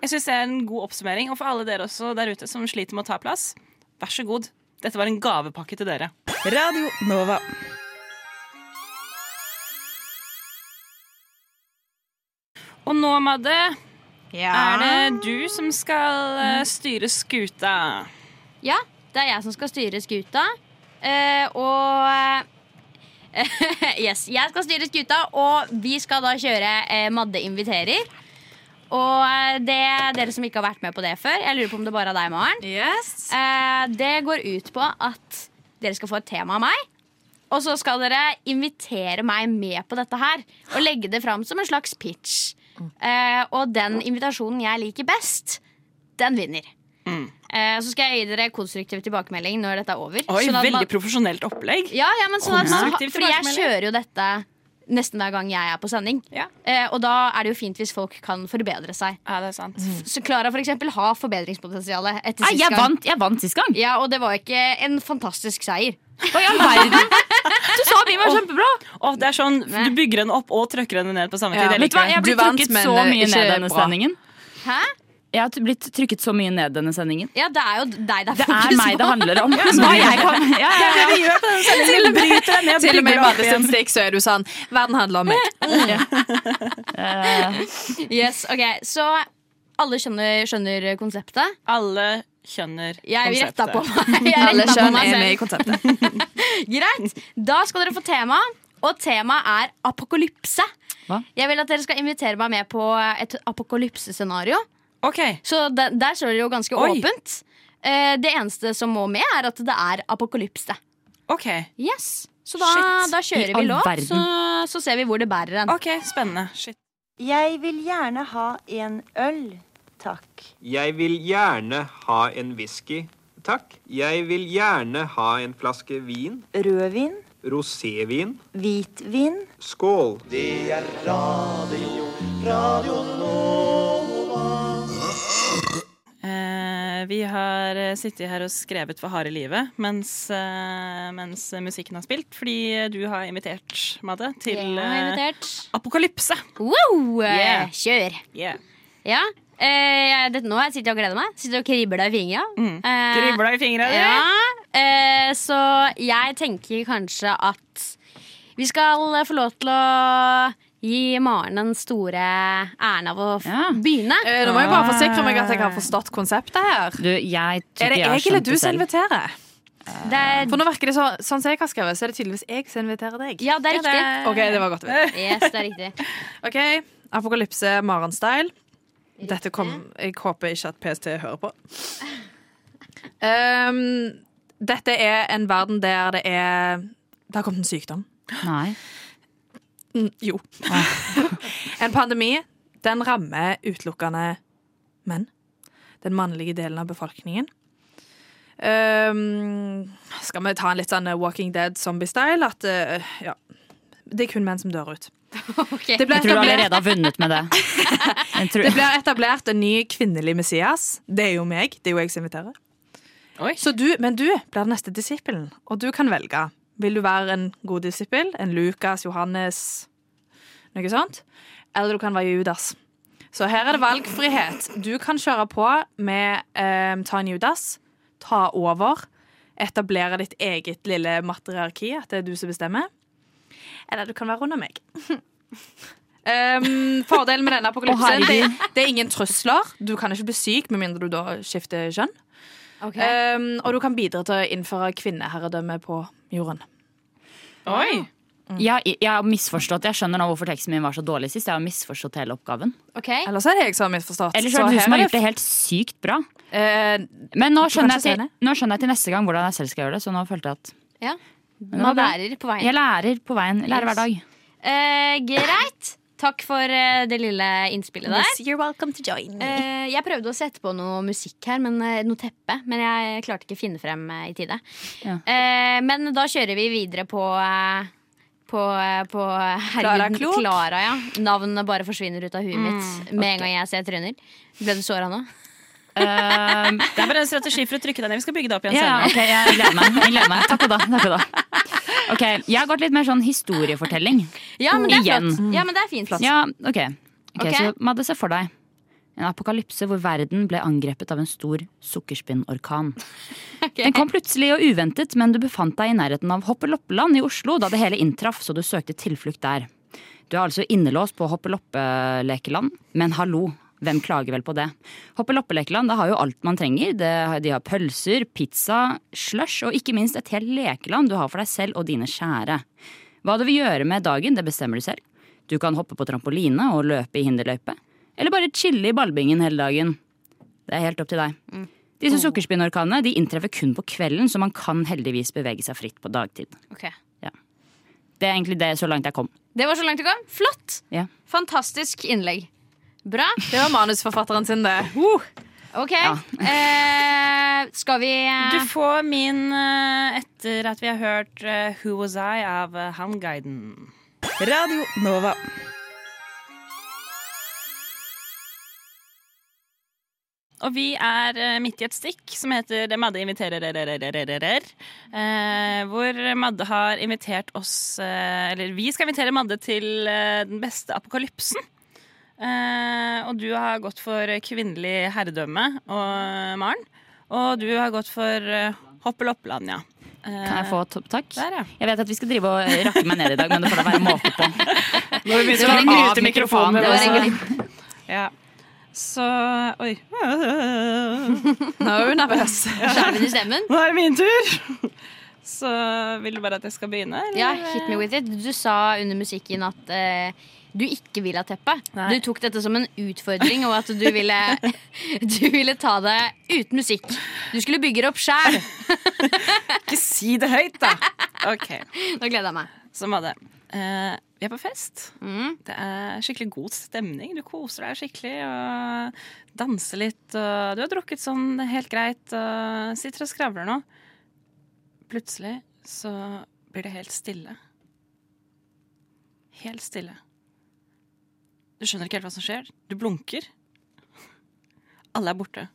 Jeg synes det er en god oppsummering. Og for alle dere også der ute som sliter med å ta plass, vær så god. Dette var en gavepakke til dere. Radio Nova. Og nå, Madde, er det du som skal eh, styre skuta. Ja, det er jeg som skal styre skuta. Eh, og <laughs> Yes, jeg skal styre skuta, og vi skal da kjøre eh, Madde inviterer. Og eh, det dere som ikke har vært med på det før, jeg lurer på om det bare er deg, Maren. Yes. Eh, det går ut på at dere skal få et tema av meg. Og så skal dere invitere meg med på dette her. Og legge det fram som en slags pitch. Eh, og den invitasjonen jeg liker best, den vinner. Eh, så skal jeg gi dere konstruktiv tilbakemelding når dette er over. Oi, Sånn at veldig man- profesjonelt opplegg. ja, ja, men sånn at man, Fordi jeg kjører jo dette nesten hver gang jeg er på sending. Ja. Eh, og da er det jo fint hvis folk kan forbedre seg. Ja, det er sant. Så Klara for eksempel har forbedringspotensial etter sist jeg gang. vant, jeg vant sist gang. Ja, og det var ikke en fantastisk seier. Hva i all verden? <laughs> Du sa min var kjempebra. Åh, det er sånn, Du bygger henne opp og trykker henne ned på samme tid. Ja. Vet du hva, Jeg blir trukket Du vant, trykket så eh, mye ned denne bra. sendingen. Hæ? Jeg har blitt trykket så mye ned denne sendingen. Ja, det er jo deg det er Det er meg det handler om. <laughs> Hva jeg kan. Ja, ja, ja. Til og med, til og med i Madison det stikk så er du sånn Verden handler om meg. <laughs> Yes, ok, Så alle skjønner, skjønner konseptet? Alle skjønner Jeg retta konseptet. på meg. Jeg Alle rettet kjønn er med i konseptet. <laughs> Greit. Da skal dere få tema, og temaet er apokalypse. Hva? Jeg vil at dere skal invitere meg med på et apokalypsescenario. Ok, Så der, der står det jo ganske Oi. åpent. Eh, det eneste som må med, er at det er apokalypse. ok, Yes. Så da, da kjører vi låt, så, så ser vi hvor det bærer en. ok, spennende. Shit. Jeg vil gjerne ha en øl, takk. Jeg vil gjerne ha en whisky, takk. Jeg vil gjerne ha en flaske vin. Rødvin, Rosévin. hvitvin. Skål. Det er radio, radio Nova. Vi har eh, sittet her og skrevet for harde livet mens, eh, mens musikken har spilt, fordi du har invitert, Madde, til eh, invitert. apokalypse. Wow! Yeah. Kjør. Yeah. Ja. Eh, dette, nå sitter jeg sittet og gleder meg. Sitter og kribler i fingra. Mm. Eh, Kribler deg i fingra. Ja, eh, så jeg tenker kanskje at vi skal få lov til å gi Maren den store æren av å Ja. begynne. Eh, Nå må jeg bare forsikre meg at jeg har forstått konseptet her. Du, jeg Er det jeg jeg eller du som inviterer? Det er, For nå virker det så, sånn som jeg har skrevet, så er det tydeligvis jeg som inviterer deg. ja, det er riktig. Ok, det var godt å vite. Yes, det er riktig. <laughs> Ok, Apokalypse Maren-style. Dette kom Jeg håper ikke at PST hører på. Um, dette er en verden der det er Det har kommet en sykdom. Nei. Mm, jo. <laughs> en pandemi. Den rammer utelukkende menn. Den mannlige delen av befolkningen. Um, skal vi ta en litt sånn Walking Dead-zombie-style? At uh, ja, det er kun menn som dør ut. Okay. Jeg tror du allerede har vunnet med det. Tror, Det blir etablert en ny kvinnelig Messias. Det er jo meg. Det er jo jeg som inviterer. Oi. Så du, men du blir den neste disippelen, og du kan velge. Vil du være en god disippel? En Lukas, Johannes, noe sånt? Eller du kan være Judas. Så her er det valgfrihet. Du kan kjøre på med eh, ta en Judas, ta over, etablere ditt eget lille matriarki, at det er du som bestemmer. Eller du kan være under meg. <laughs> Um, fordelen med denne apokalypsen det, det er ingen trusler. Du kan ikke bli syk med mindre du da skifter kjønn. Ok. Um, og du kan bidra til å innføre kvinneherredømme på jorden. Oi! jeg, jeg har misforstått. Jeg skjønner nå hvorfor teksten min var så dårlig sist. Jeg har misforstått hele oppgaven. Eller Ellers er det jeg som har misforstått. Ellers er det Så du som har gjort det helt sykt bra. Uh, Men nå skjønner, jeg til, nå skjønner jeg til neste gang hvordan jeg selv skal gjøre det. Så nå følte jeg at Ja. Man lærer på veien. jeg lærer på veien. Jeg lærer hver dag. Uh, greit. Takk for eh, det lille innspillet der. Yes, you're welcome to join me. Eh, jeg prøvde å sette på noe musikk her, men, eh, noe teppe, men jeg klarte ikke å finne frem i tide. Ja. Eh, men da kjører vi videre på på, på Klara Klok. Klara, ja. Navnet bare forsvinner ut av huet mitt med en gang jeg ser tryner. Ble du såra nå? Um, Det er bare en strategi for å trykke deg ned. Vi skal bygge det opp igjen ja, senere. ok, jeg gleder meg. Jeg gleder meg. Takk og da. Takk og da. Okay, Jeg har gått litt mer sånn historiefortelling. Ja, men det er Igjen. flott. Ja, men det er fint. Ja, ok. Ok, Ok. Så Madde, se for deg en apokalypse hvor verden ble angrepet av en stor sukkerspinnorkan. <laughs> Den kom plutselig og uventet, men du befant deg i nærheten av Hoppeloppeland i Oslo da det hele inntraff, så du søkte tilflukt der. Du er altså innelåst på Hoppeloppelekeland, men hallo, hvem klager vel på det? Hoppeloppeland det har jo alt man trenger. Det, de har pølser, pizza, slush og ikke minst et helt lekeland du har for deg selv og dine kjære. Hva du vil gjøre med dagen, det bestemmer du selv. Du kan hoppe på trampoline og løpe i hinderløype. Eller bare chille i ballbingen hele dagen. Det er helt opp til deg. Disse sukkerspinnorkanene de inntreffer kun på kvelden, så man kan heldigvis bevege seg fritt på dagtid. Ok. Det er egentlig det så langt jeg kom. Det var så langt du kom. Flott! Ja. Fantastisk innlegg. Bra. Det var manusforfatteren sin, det. Ok. Eh, skal vi eh, Du får min eh, etter at vi har hørt eh, Who Was I av uh, Handguiden. Radio Nova. Og vi er midt i et stikk som heter Det Madde inviterer eh, Hvor Madde har invitert oss Eller vi skal invitere Madde til den beste apokalypsen. Eh, og du har gått for kvinnelig herredømme, og Maren. Og du har gått for uh, Hoppeloppland, ja. Eh, Kan jeg få topp takk? Der, ja. Jeg vet at vi skal drive og rakke meg ned i dag, men det får da være måte på. <laughs> Nå har vi skal ha å av mikrofonen. Det var. <laughs> Ja. Så Oi. <laughs> Nå er hun nervøs. skjermen i stemmen? Nå er det min tur! Så vil du bare at jeg skal begynne? eller? Ja, hit me with it. Du sa under musikken at eh, du ikke vil ha teppe. Nei. Du tok dette som en utfordring, og at du ville, <laughs> du ville ta det uten musikk. Du skulle bygge det opp sjæl. <laughs> Ikke si det høyt, da! OK. Nå gleder jeg meg. Som var det. Uh, vi er på fest. Mm. Det er skikkelig god stemning. Du koser deg skikkelig og danser litt. Og du har drukket sånn helt greit og sitter og skravler nå. Plutselig så blir det helt stille. Helt stille. Du skjønner ikke helt hva som skjer. Du blunker. Alle er borte.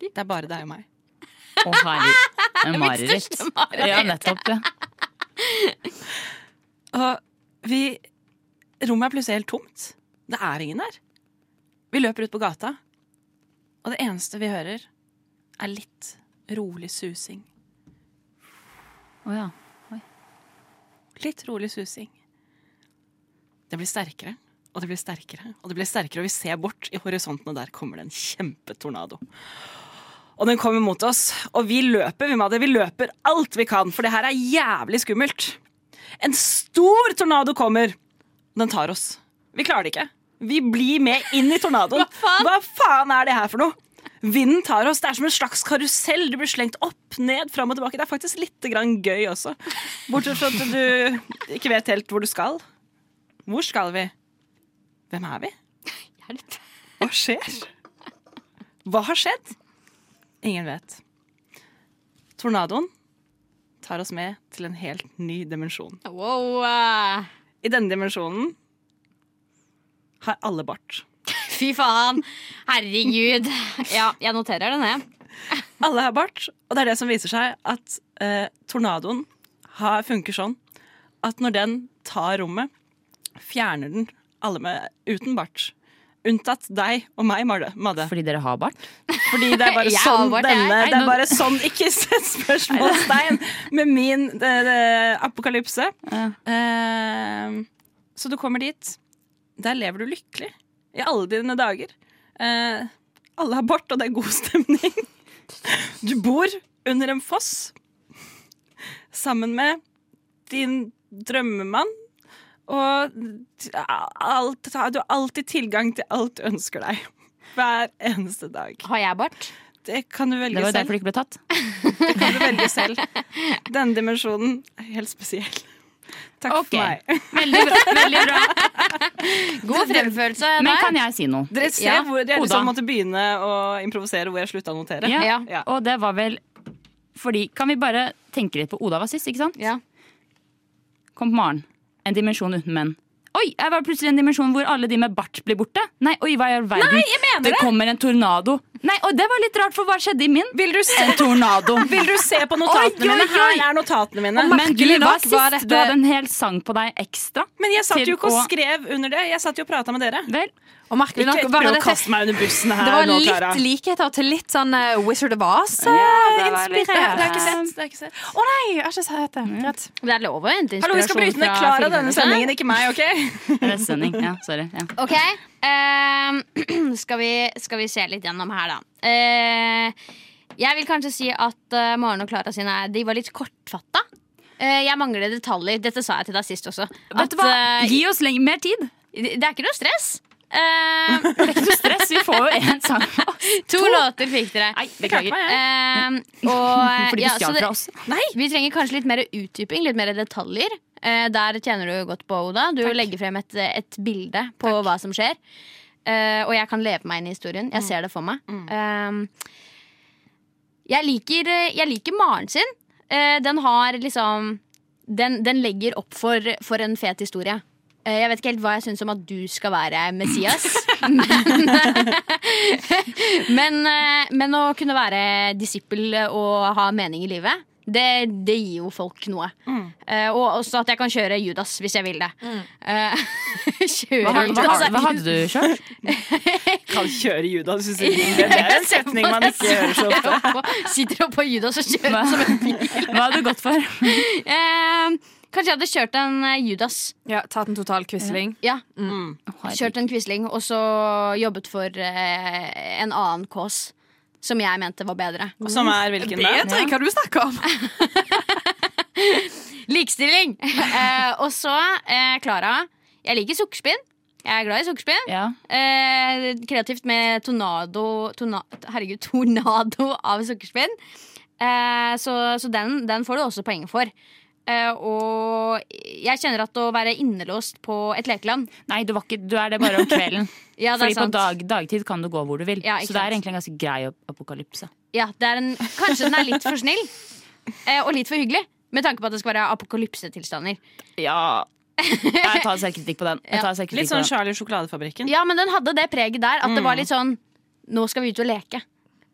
Det er bare deg og meg. Å, herregud. <laughs> Det er mitt mareritt. Ja, nettopp. Ja. <laughs> Og vi Rommet er plutselig helt tomt. Det er ingen der. Vi løper ut på gata, og det eneste vi hører, er litt rolig susing. Å, ja. Litt rolig susing. Det blir sterkere, og det blir sterkere, og det blir sterkere, og vi ser bort i horisonten, og der kommer det en kjempetornado. Og den kommer mot oss, og vi løper, vi, det. Vi løper alt vi kan, for det her er jævlig skummelt. En stor tornado kommer. Den tar oss. Vi klarer det ikke. Vi blir med inn i tornadoen. <laughs> Hva faen, er det her for noe? Vinden tar oss. Det er som en slags karusell. Du blir slengt opp, ned, fram og tilbake. Det er faktisk litt grann gøy også. Bortsett fra at du ikke vet helt hvor du skal. Hvor skal vi? Hvem er vi? Hjelp. Hva skjer? Hva har skjedd? Ingen vet. Tornadoen tar oss med til en helt ny dimensjon. Wow. I denne dimensjonen har alle bart. <laughs> Fy faen. Herregud. Ja, jeg noterer det ned. Alle har bart, og det er det som viser seg at eh, tornadoen har, funker sånn at når den tar rommet, fjerner den alle med, uten bart. Unntatt deg og meg. Madde. Fordi dere har bart? Fordi det er bare <laughs> sånn bart, denne Det er bare sånn Ikke sett spørsmålstegn med min det, det, apokalypse. Eh, så du kommer dit. Der lever du lykkelig i alle dine dager. Uh, alle har bart, og det er god stemning. <laughs> Du bor under en foss sammen med din drømmemann. Og alt, du har alltid tilgang til alt du ønsker deg. <laughs> Hver eneste dag. Har jeg bart? Det kan du velge selv. Det var derfor du ikke ble tatt. <laughs> Det kan du velge selv. Denne dimensjonen er helt spesiell. Takk okay. for meg. <laughs> Veldig bra. Veldig bra. God fremførelse Men kan jeg si noe? Dere ser Ja. hvor jeg liksom måtte begynne å improvisere hvor jeg slutta å notere. Ja. Ja. Og det var vel fordi Kan vi bare tenke litt på Oda var sist, ikke sant? Ja. Kom på Maren. En dimensjon uten menn. Oi, jeg var plutselig i en dimensjon hvor alle de med bart blir borte. Nei, oi, hva i all verden? Nei, jeg mener det det. kommer en tornado. Nei, og det var litt rart, for hva skjedde i min? Vil du se, En tornado. <laughs> vil du se på notatene Oi, oi, mine? oi. Her er notatene mine. Men gud, nok sist. var Du hadde en hel sang på deg ekstra. Men jeg satt jo ikke og skrev under det. Jeg satt jo og prata med dere. Vel, Og merkelig nok var det, det var nå, litt likheter til litt sånn eh, Wizard of Oz. eh, det var litt- inspirert. Det har jeg ikke sett. Det har ikke sett. Å nei, jeg har ikke sett det. Det er lov å hente Hallo, vi skal bryte ned Klara denne sendingen, ikke meg, OK? <laughs> Restesending. Ja, sorry. Ja. Ok, ehm, <clears throat> skal, vi, skal vi se litt gjennom her, da. Uh, jeg vil kanskje si at uh, Maren og Klara sine de var litt kortfatta. Eh, jeg mangler detaljer. Dette sa jeg til deg sist også. Hva? eh, Gi oss lenge, mer tid. det det er ikke noe stress. Uh, <laughs> Det er ikke noe stress. Vi får jo én sang. <laughs> to, låter fikk dere. Nei, beklager. Uh, <laughs> og, Fordi du ja, stjal fra oss. Vi trenger kanskje litt mer utdyping, litt mer detaljer. Eh, der tjener du godt på, Oda. Du legger frem et, et bilde på hva som skjer. Eh, og jeg kan leve meg inn i historien. Jeg ser det for meg. Mm. jeg, liker, eh, jeg liker Maren sin. Eh, den har liksom Den, den legger opp for, for en fet historie. Jeg vet ikke helt hva jeg syns om at du skal være Messias. <laughs> men, <laughs> men, men å kunne være disippel og ha mening i livet, det, det gir jo folk noe. Eh, og også at jeg kan kjøre Judas hvis jeg vil det. Mm. <laughs> Uh, Hva, hva, Judas. hva hadde du kjørt? <laughs> Kan kjøre Judas. synes jeg. <laughs> Det er en setning man ikke hører så ofte. Sitter oppå Judas og kjører Hva, som en bil. hva hadde du gått for? uh, kanskje jeg hadde kjørt en Judas. Ja, Tatt en total quisling. Ja, Kjørt en Quisling, og så jobbet for eh, en annen kås. Som jeg mente var bedre. Og Som er hvilken Det tror jeg ikke du snakker om? <laughs> Likestilling! <laughs> eh, og så eh, Klara. Jeg liker sukkerspinn. Jeg er glad i sukkerspinn. Ja. Eh, kreativt med tornado torna, Herregud, tornado av sukkerspinn. Eh, så så den, den får du også poeng for. Eh, og jeg kjenner at å være innelåst på et lekeland Nei, du, var ikke, du er det bare om kvelden. <laughs> Ja, det er Fordi på dag, dagtid kan du gå hvor du vil. Ja, så det er egentlig en ganske grei apokalypse. Ja, det er en, Kanskje den er litt for snill. Eh, og litt for hyggelig. Med tanke på at det skal være apokalypsetilstander. Ja Jeg tar selvkritikk på den. Jeg <laughs> Ja. tar selvkritikk Litt sånn. Charlie Sjokoladefabrikken. Ja, men den hadde det preget der. At det var litt sånn Nå skal vi ut og leke.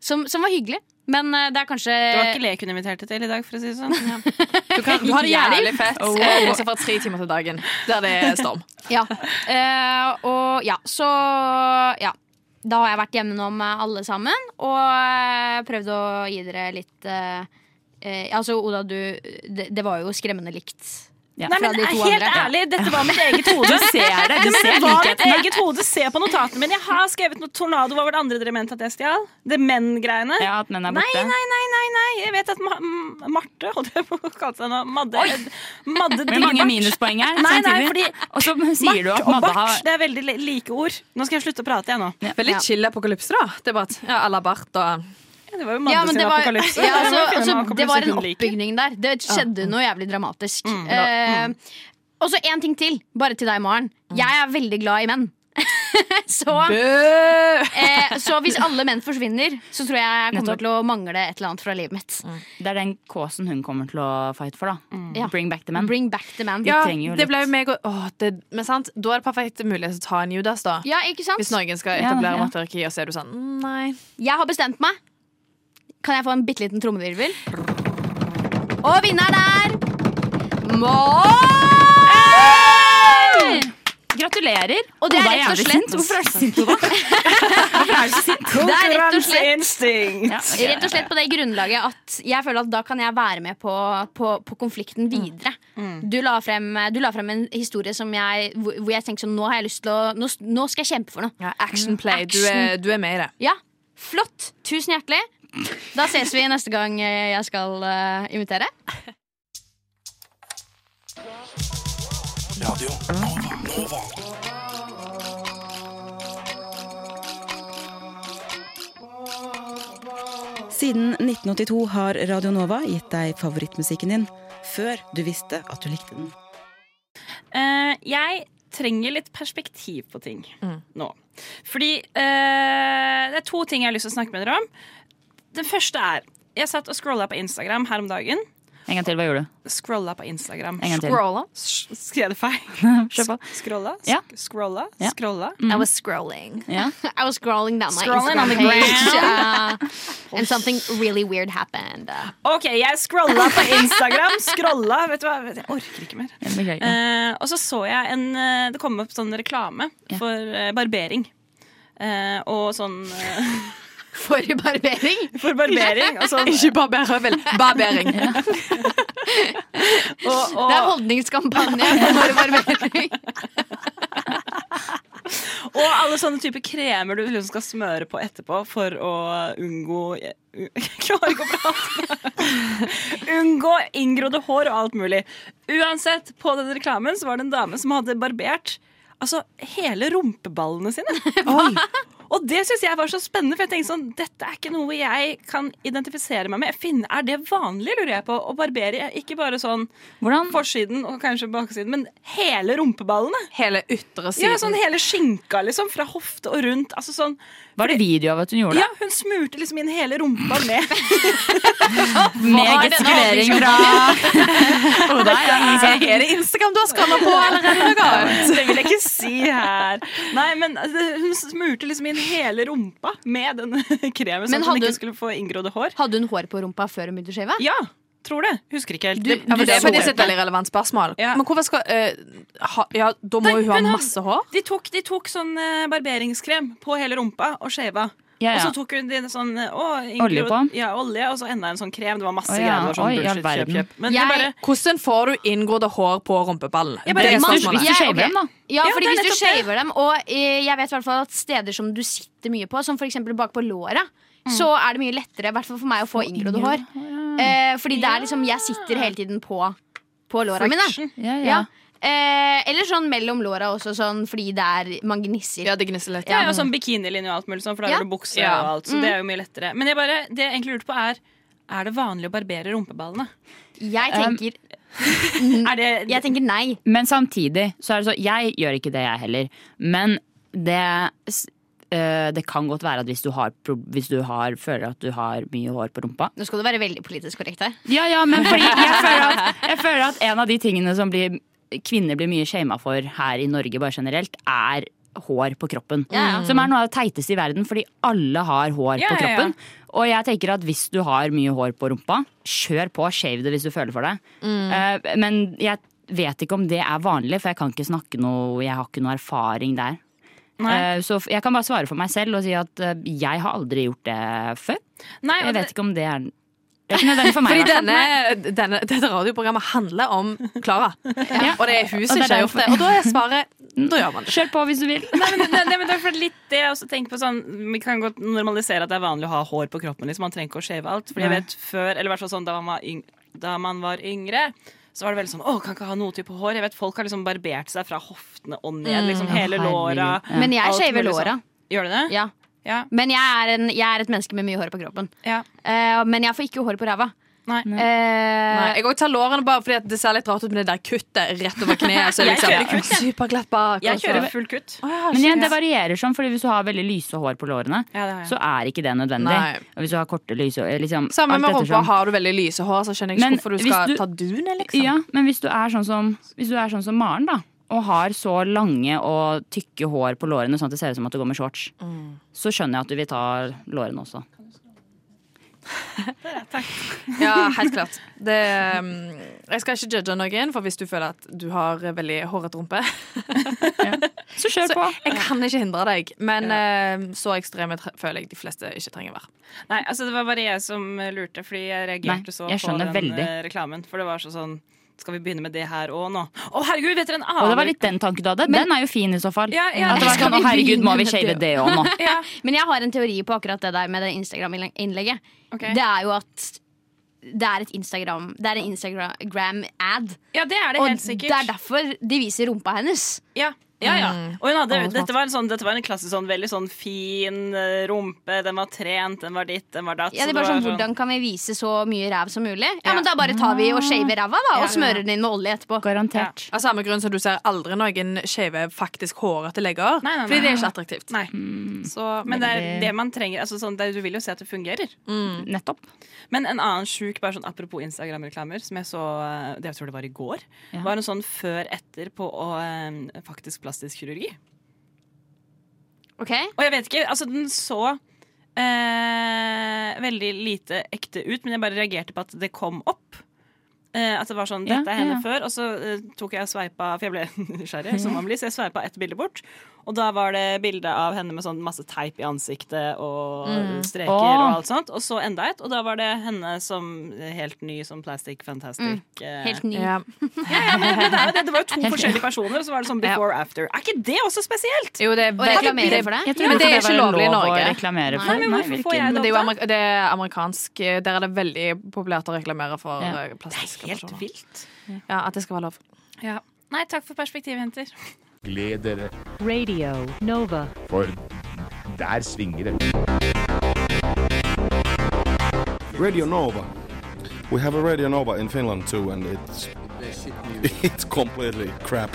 Som, som var hyggelig. Men eh, det er kanskje Det var ikke lek hun inviterte til i dag, for å si det sånn. <laughs> Du, kan, <laughs> du har det jævlig fett, Oh, eh, bortsett fra tre timer til dagen, der det er storm. <laughs> Ja. Uh, og ja, så Ja. Da har jeg vært gjennom med alle sammen og eh, prøvd å gi dere litt uh, uh, Altså, Oda, du det, det var jo skremmende likt Ja. Nei, men Helt andre. ærlig, dette var mitt eget hode. Du ser det, du Men ser det var mitt eget hode. Se på notatene mine. Jeg har skrevet noe tornado. Hva var det andre dere mente at jeg stjal? Det menn-greiene. Ja, at menn er Nei, borte. nei, nei, nei, nei. Jeg vet at Ma Marte holdt jeg på å kalle seg nå. Madde, Madde Med mange minuspoeng her Nei, nei, fordi Og så sier du at Madde bart, har det er veldig like ord. Nå skal jeg slutte å prate, jeg nå. Veldig chill apokalypse, da. Det er bare at ja, har bart og Ja, det var jo Ja, Madde sin det var, apokalypse. ja, altså, <laughs> altså, det var en oppbygning der. Det skjedde noe jævlig dramatisk. Mm. Eh, og så én ting til, bare til deg, Maren. Mm. Jeg er veldig glad i menn. <laughs> så, eh, så hvis alle menn forsvinner, så tror jeg jeg kommer til å mangle et eller annet fra livet mitt. Det er den kåsen hun kommer til å fight for, da. Ja. Bring back the men. Bring back the man. Ja, det ble jo meg og å, det, Men sant, da er det perfekt mulighet til å ta en Judas, da. Ja, ikke sant? Hvis noen skal etablere ja. matriarki, og så er du sånn mm, Nei. Jeg har bestemt meg. Kan jeg få en bitte liten trommevirvel? Og vinneren er Mål! Gratulerer! Og det er rett og slett- Hvorfor er du sint, Oda? Er? Det er rett og slett. Rett og slett på det grunnlaget at jeg føler at da kan jeg være med på, på, på konflikten videre. Du, la frem, du la frem en historie som jeg, hvor jeg tenkte sånn Nå har jeg lyst til å Nå, nå skal jeg kjempe for noe. Ja, action play. Du, er, du er med i det. Ja, flott. Tusen hjertelig. Da ses vi neste gang jeg skal uh, invitere. Radio Nova. Nova. Siden 1982 har Radio Nova gitt deg favorittmusikken din før du visste at du likte den. Uh, jeg trenger litt perspektiv på ting nå. Fordi uh, det er to ting jeg har lyst til å snakke med dere om. Den første er Jeg satt og scrolla på Instagram her om dagen. En gang til, hva gjorde du? Scrolla på Instagram. En gang til. Scrolla. Skrev det feil? <laughs> Kjør på. Scrolla? Ja. Scrolla? Ja. Scrolla? I was scrolling. Yeah. <laughs> I was scrolling down my Scrolling on Instagram the page. uh, <laughs> and something really weird happened. Uh, OK, jeg scrolla på Instagram. Scrolla, vet du hva? Jeg orker ikke mer. Eh, og så så jeg en eh, Det kom opp sånn reklame for uh, barbering. Eh, og sånn for barbering? For barbering. Altså, <laughs> ikke Ikke barberhøvel, barbering. og, og, Det er holdningskampanje for barbering. <laughs> Og alle sånne typer kremer du liksom skal smøre på etterpå for å unngå Jeg klarer ikke å prate. Unngå inngrodde hår og alt mulig. Uansett, på den reklamen så var det en dame som hadde barbert altså, hele rumpeballene sine. Og det syns jeg var så spennende, for jeg tenkte sånn, dette er ikke noe jeg kan identifisere meg med. Jeg er det vanlig, lurer jeg på, å barbere ikke bare sånn Hvordan? forsiden og kanskje baksiden, men hele rumpeballene? Hele ytre siden. Ja, sånn hele skinka, liksom. Fra hofte og rundt. Altså sånn Var det video av at hun gjorde det? Ja, hun smurte liksom inn hele rumpa <laughs> med Meget skulering fra <laughs> Oda. det Instagram du har skanna på, er noe annet? Det vil jeg ikke si her. Nei, men altså, hun smurte liksom inn hele rumpa med den <laughs> kremen, sånn at hun ikke hun- skulle få inngrodde hår. Hadde hun hår på rumpa før hun begynte å shave? Ja, tror det. Husker ikke helt. Du, ja, for det er faktisk et det. veldig relevant spørsmål. Ja. Men hvorfor skal uh, ha, Ja, da må Nei, hun ha masse hår. De tok, de tok sånn uh, barberingskrem på hele rumpa og shava. Ja, Og så tok hun de sånn eh, å, Olje på? Ja, olje, og så enda en sånn krem. Det var masse Å, ja. greier. Sånn Oi, bullshit, kjøp, kjøp. Men Jeg- bare Hvordan får du inngrodde hår på rumpeball? Jeg bare- det er Man- Hvis du Ja, shaver dem, da. Ja, Ja, fordi hvis du shaver dem, og eh, jeg vet i hvert at steder som du sitter mye på, som f.eks. bak på låra, så er det mye lettere, i hvert fall for meg, å få inngrodde hår. Eh, fordi det er liksom, jeg sitter hele tiden på, på låra mine. Ja, ja. Ja. Eh, eller sånn mellom låra også, sånn, fordi det er, man gnisser. Ja, det gnisser lett. Ja, og sånn bikinilinje og alt mulig sånn, for da Ja. har du bukse Ja. og alt. Så det er jo mye lettere. Men jeg bare, det jeg egentlig lurte på, er Er det vanlig å barbere rumpeballene? Jeg Um, tenker, <laughs> Er det jeg tenker nei. Men samtidig så er det så Jeg gjør ikke det, jeg heller. Men det eh, det kan godt være at hvis du, har, hvis du har, føler at du har mye hår på rumpa Nå skal du være veldig politisk korrekt her. Ja, ja, men fordi jeg føler at, jeg føler at en av de tingene som blir, kvinner blir mye shama for her i Norge bare generelt, er hår på kroppen. Ja. Som er noe av det teiteste i verden, fordi alle har hår Ja, på kroppen. Og jeg tenker at hvis du har mye hår på rumpa, kjør på, shave det hvis du føler for det. Eh, men jeg vet ikke om det er vanlig, for jeg kan ikke snakke noe Jeg har ikke noe erfaring der. Eh, så jeg kan bare svare for meg selv og si at uh, jeg har aldri gjort det før. Nei, Jeg vet det, ikke om det er Det er ikke nødvendig for meg. Fordi denne, denne, dette radioprogrammet handler om Klara. Og det er hun som ikke har gjort det. Og da er svaret da gjør man det. Kjør på hvis du vil. Nei, men, det, det, men det er litt det jeg også tenker på sånn Vi kan godt normalisere at det er vanlig å ha hår på kroppen. Liksom. Man trenger ikke å shave alt. Fordi jeg vet før, eller hvert fall sånn da man var, yng da man var yngre, så var det veldig sånn Å, kan ikke ha noe type hår. Jeg vet Folk har liksom barbert seg fra hoftene og ned. Mm. Liksom hele låra. ja. Men jeg shaver låra. sånn. Gjør du det? Ja. Ja. Men jeg er, en, jeg er et menneske med mye hår på kroppen. Ja. Uh, men jeg får ikke hår på ræva. Nei. Uh, Nei, jeg også tar lårene bare fordi at det ser litt rart ut med det der kuttet rett over kneet. Så Jeg liksom, kjører kutt, jeg. Bak. Jeg kjører full kutt. Men igjen, det varierer sånn, fordi hvis du har veldig lyse hår på lårene, Ja, er, ja. så er ikke det nødvendig. Nei. Og hvis du har korte lyse hår liksom, Samme med rumpa. Har du veldig lyse hår, så skjønner jeg ikke Men hvorfor du skal du- ta dun. liksom. Ja, men hvis du er sånn som, hvis du er sånn som Maren, da, og har så lange og tykke hår på lårene sånn at det ser ut som at du går med shorts, så skjønner jeg at du vil ta lårene også. Takk. <laughs> Ja, helt klart. Det, um, jeg skal ikke judge noen, for hvis du føler at du har veldig hårete rumpe Så kjør <laughs> på. Jeg kan ikke hindre deg, men ja. så ekstreme føler jeg de fleste ikke trenger være. Nei, altså det var bare jeg som lurte, fordi jeg reagerte Nei, så jeg på den veldig. eh, reklamen. For det var så sånn Skal vi begynne med det her òg nå? Å, herregud, vet dere en annen Og det var litt den tanken du hadde. Den er jo fin i så fall. Ja, ja, At det var skal sånn, å herregud, må vi shave det det òg nå? <laughs> ja, Men jeg har en teori på akkurat det der med det Instagram-innlegget. Okay. Det er jo at det er et Instagram Det er en Instagram-ad. ja, det er det helt sikkert. Og det er derfor de viser rumpa hennes. Ja, ja, ja. Og hun hadde, dette, var en sånn, dette var en klassisk sånn veldig sånn fin eh, rumpe. Den var trent, den var ditt, den var datt. Ja, det er bare sånn, Hvordan kan vi vise så mye ræv som mulig? Ja, Ja. men Da bare tar vi og shaver ræva da Ja, og smører den inn med olje etterpå. Garantert. Av samme grunn som du ser aldri noen skeive, faktisk hårete legger. Nei, nei, nei. Fordi det er ikke attraktivt. Nei. Så, Men det er det man trenger. Altså, sånn, det, du vil jo se at det fungerer. mm. Nettopp. Men en annen sjuk, bare sånn apropos Instagram-reklamer, som jeg så eh, det jeg tror det var i går, Ja. var en sånn før-etter på å, eh, faktisk plastisk kirurgi. Ok? Og jeg vet ikke, altså den så eh, veldig lite ekte ut, men jeg bare reagerte på at det kom opp. Eh, at det var sånn, dette er henne ja, ja. før Og så eh, tok jeg sveipa For jeg ble <laughs> nysgjerrig, som man blir Så jeg sveipa ett bilde bort Og da var det bilde av henne med sånn masse teip i ansiktet Og streker Åh. og alt sånt Og så enda et Og da var det henne som eh, helt ny Som plastic fantastic Mm. Helt ny. ja. <laughs> ja, ja, men det, det, det var jo to <laughs> forskjellige personer Og så var det sånn before ja. after Er ikke det også spesielt? Jo, det er reklamere for det? Jeg tror Men det er ikke lovlig i lov å Norge. reklamere for. Nei, men hvorfor får jeg det, det er jo amerik det er amerikansk. Der er det veldig populært å reklamere for Ja. Det er Helt personer. vilt Ja, At det skal være lov. ja. Nei, takk for perspektivet, jenter Gled dere, Radio Nova. for der svinger det. Radio Nova. We have a Radio Nova in Finland too, and it's it's completely crap.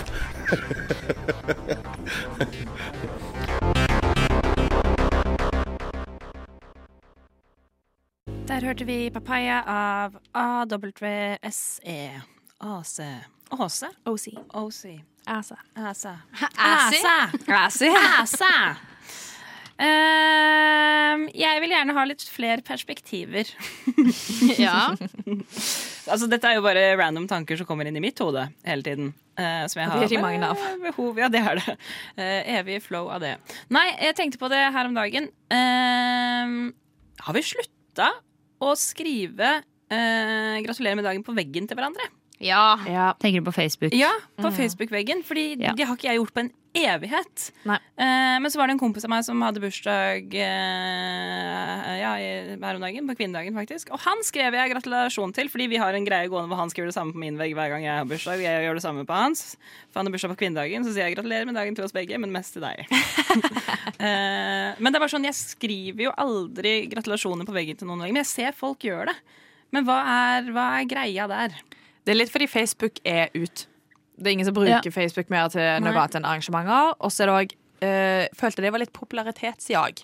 Der hørte vi Papaya av AWSE. AC. Åse? OC. OC. Asa. Asa. Assy? Assy. Asa. Ehm, jeg vil gjerne ha litt flere perspektiver. <laughs> Ja. <laughs> Altså, dette er jo bare random tanker som kommer inn i mitt hode hele tiden. Uh, som jeg har de det mange av. eh, behov Ja, det er det. Uh, evig flow av det. Nei, jeg tenkte på det her om dagen. Ehm, har vi slutta å skrive 'gratulerer med dagen' på veggen til hverandre? Ja. Ja. Tenker du på Facebook? Ja, på Facebook-veggen. Fordi Ja. det har ikke jeg gjort på en evighet. Nei. Eh, men så var det en kompis av meg som hadde bursdag eh, ja, her om dagen, på kvinnedagen faktisk. Og han skrev jeg gratulasjon til, fordi vi har en greie gående hvor han skriver det samme på min vegg hver gang jeg har bursdag. Og jeg gjør det samme på hans. For han har bursdag på kvinnedagen, så sier jeg gratulerer med dagen til oss begge, men mest til deg. <laughs> Eh, men det er bare sånn, jeg skriver jo aldri gratulasjoner på veggen til noen lenger. Men jeg ser folk gjøre det. Men hva er, hva er greia der? Det er litt fordi Facebook er ut. Det er ingen som bruker Ja. Facebook mer til noe annet enn arrangementer. Og så er det òg Uh, Følte det var litt popularitetsjag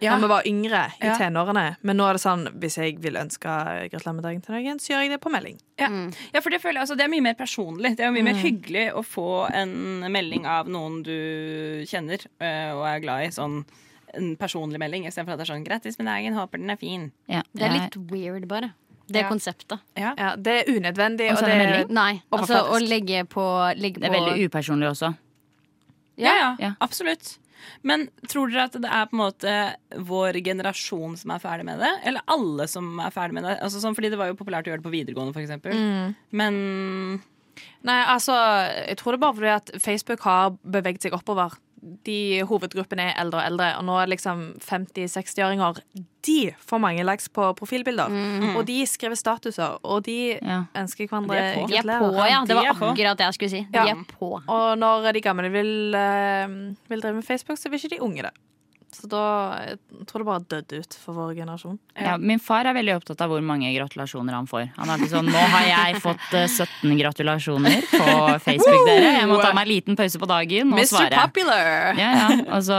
Ja. da vi var yngre i Ja. tenårene. Men nå er det sånn hvis jeg vil ønske gratulerer med dagen til noen, så gjør jeg det på melding. Ja, ja for det føler jeg altså, Det er mye mer personlig. Det er jo mye mer Mm. hyggelig å få en melding av noen du kjenner uh, og er glad i. Sånn en personlig melding istedenfor at det er sånn 'Grattis med dagen, håper den er fin'. Ja. Det er litt weird, bare. Det Ja. konseptet. Ja. Ja, det er unødvendig. Og Og det er melding? Nei, altså å legge på, legge Det er på veldig upersonlig også. Ja, ja, Ja. absolutt. Men tror dere at det er på en måte vår generasjon som er ferdig med det? Eller alle som er ferdig med det? Altså, sånn, fordi det var jo populært å gjøre det på videregående, eksempel. Mm. Men Nei, altså, jeg tror det er bare fordi at Facebook har beveget seg oppover. De hovedgruppene er eldre og eldre, og nå er liksom 50-60-åringer De får mange likes på profilbilder. Mm. Og de skriver statuser, og de ønsker hverandre De er på. De er på, ja. Det var De akkurat det jeg skulle si. De er på. Og når de gamle vil, eh, vil drive med Facebook, så vil ikke de unge det. Så da jeg tror det bare døde ut for vår generasjon. Ja, min far er veldig opptatt av hvor mange gratulasjoner han får. Han er alltid sånn 'Nå har jeg fått eh, 17 gratulasjoner på Facebook, dere. Jeg må ta meg en liten pause på dagen og Mr. svare'. Popular! Ja, ja. Altså,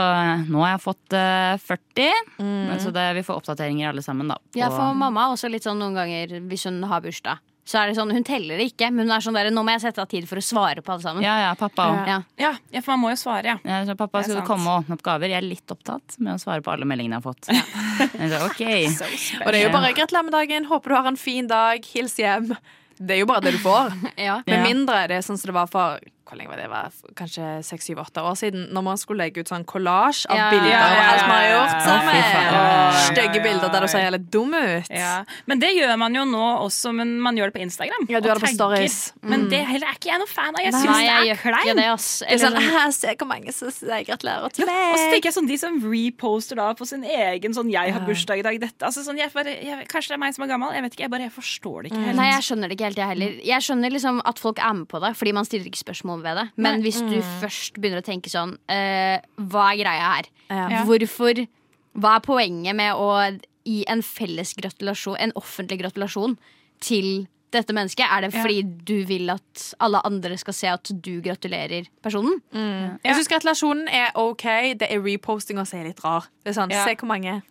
nå har jeg fått eh, 40, så det, vi får oppdateringer alle sammen, da. Ja, for mamma er også litt sånn noen ganger hvis hun har bursdag. Så er det sånn, Hun teller det ikke, men hun er sånn der, nå må jeg sette av tid for å svare på alle sammen. Ja, ja, pappa også. Ja. Ja, ja, for man må jo svare, ja. Ja, så pappa, skal du komme og åpne opp gaver? Jeg er litt opptatt med å svare på alle meldingene jeg har fått. Ja. <laughs> <laughs> så, ok. Og det er jo bare gratulerer med dagen, håper du har en fin dag, hils hjem. Det er jo bare det du får. <laughs> Ja. Med mindre det er sånn som det var for hvor lenge var det? var Kanskje seks, syv, åtte år siden. Når man skulle legge ut sånn collage av Ja. bilder Ja, av ja, alt man har gjort sammen. Å. Ja, ja, Stygge bilder der du ser helt dum ut. Ja. Men det gjør man jo nå også, men man gjør det på Instagram. Ja, du gjør det på stories. Mm. Men Mm. det heller er ikke jeg noe fan av. Jeg syns det er kleint. det. Det er sånn, <laughs> sånn- Se hvor mange som sier gratulerer til Ja, og så tenker jeg sånn De som reposter da på sin egen sånn 'jeg har bursdag i dag', dette altså, sånn, jeg bare, jeg, Kanskje det er meg som er gammel? Jeg vet ikke, jeg bare jeg forstår det ikke helt. Nei, jeg skjønner det ikke helt, jeg heller. Jeg skjønner liksom at folk er med på det, fordi man stiller ikke spørsmål ved det. Men hvis du Mm. først begynner å tenke sånn eh, Hva er greia her? Ja. Hvorfor Hva er poenget med å gi en felles gratulasjon, en offentlig gratulasjon, til dette mennesket? Er det Ja. fordi du vil at alle andre skal se at du gratulerer personen? Jeg syns gratulasjonen er OK. Det er repostinga som er litt rar. Det er sånn, Ja. Se hvor mange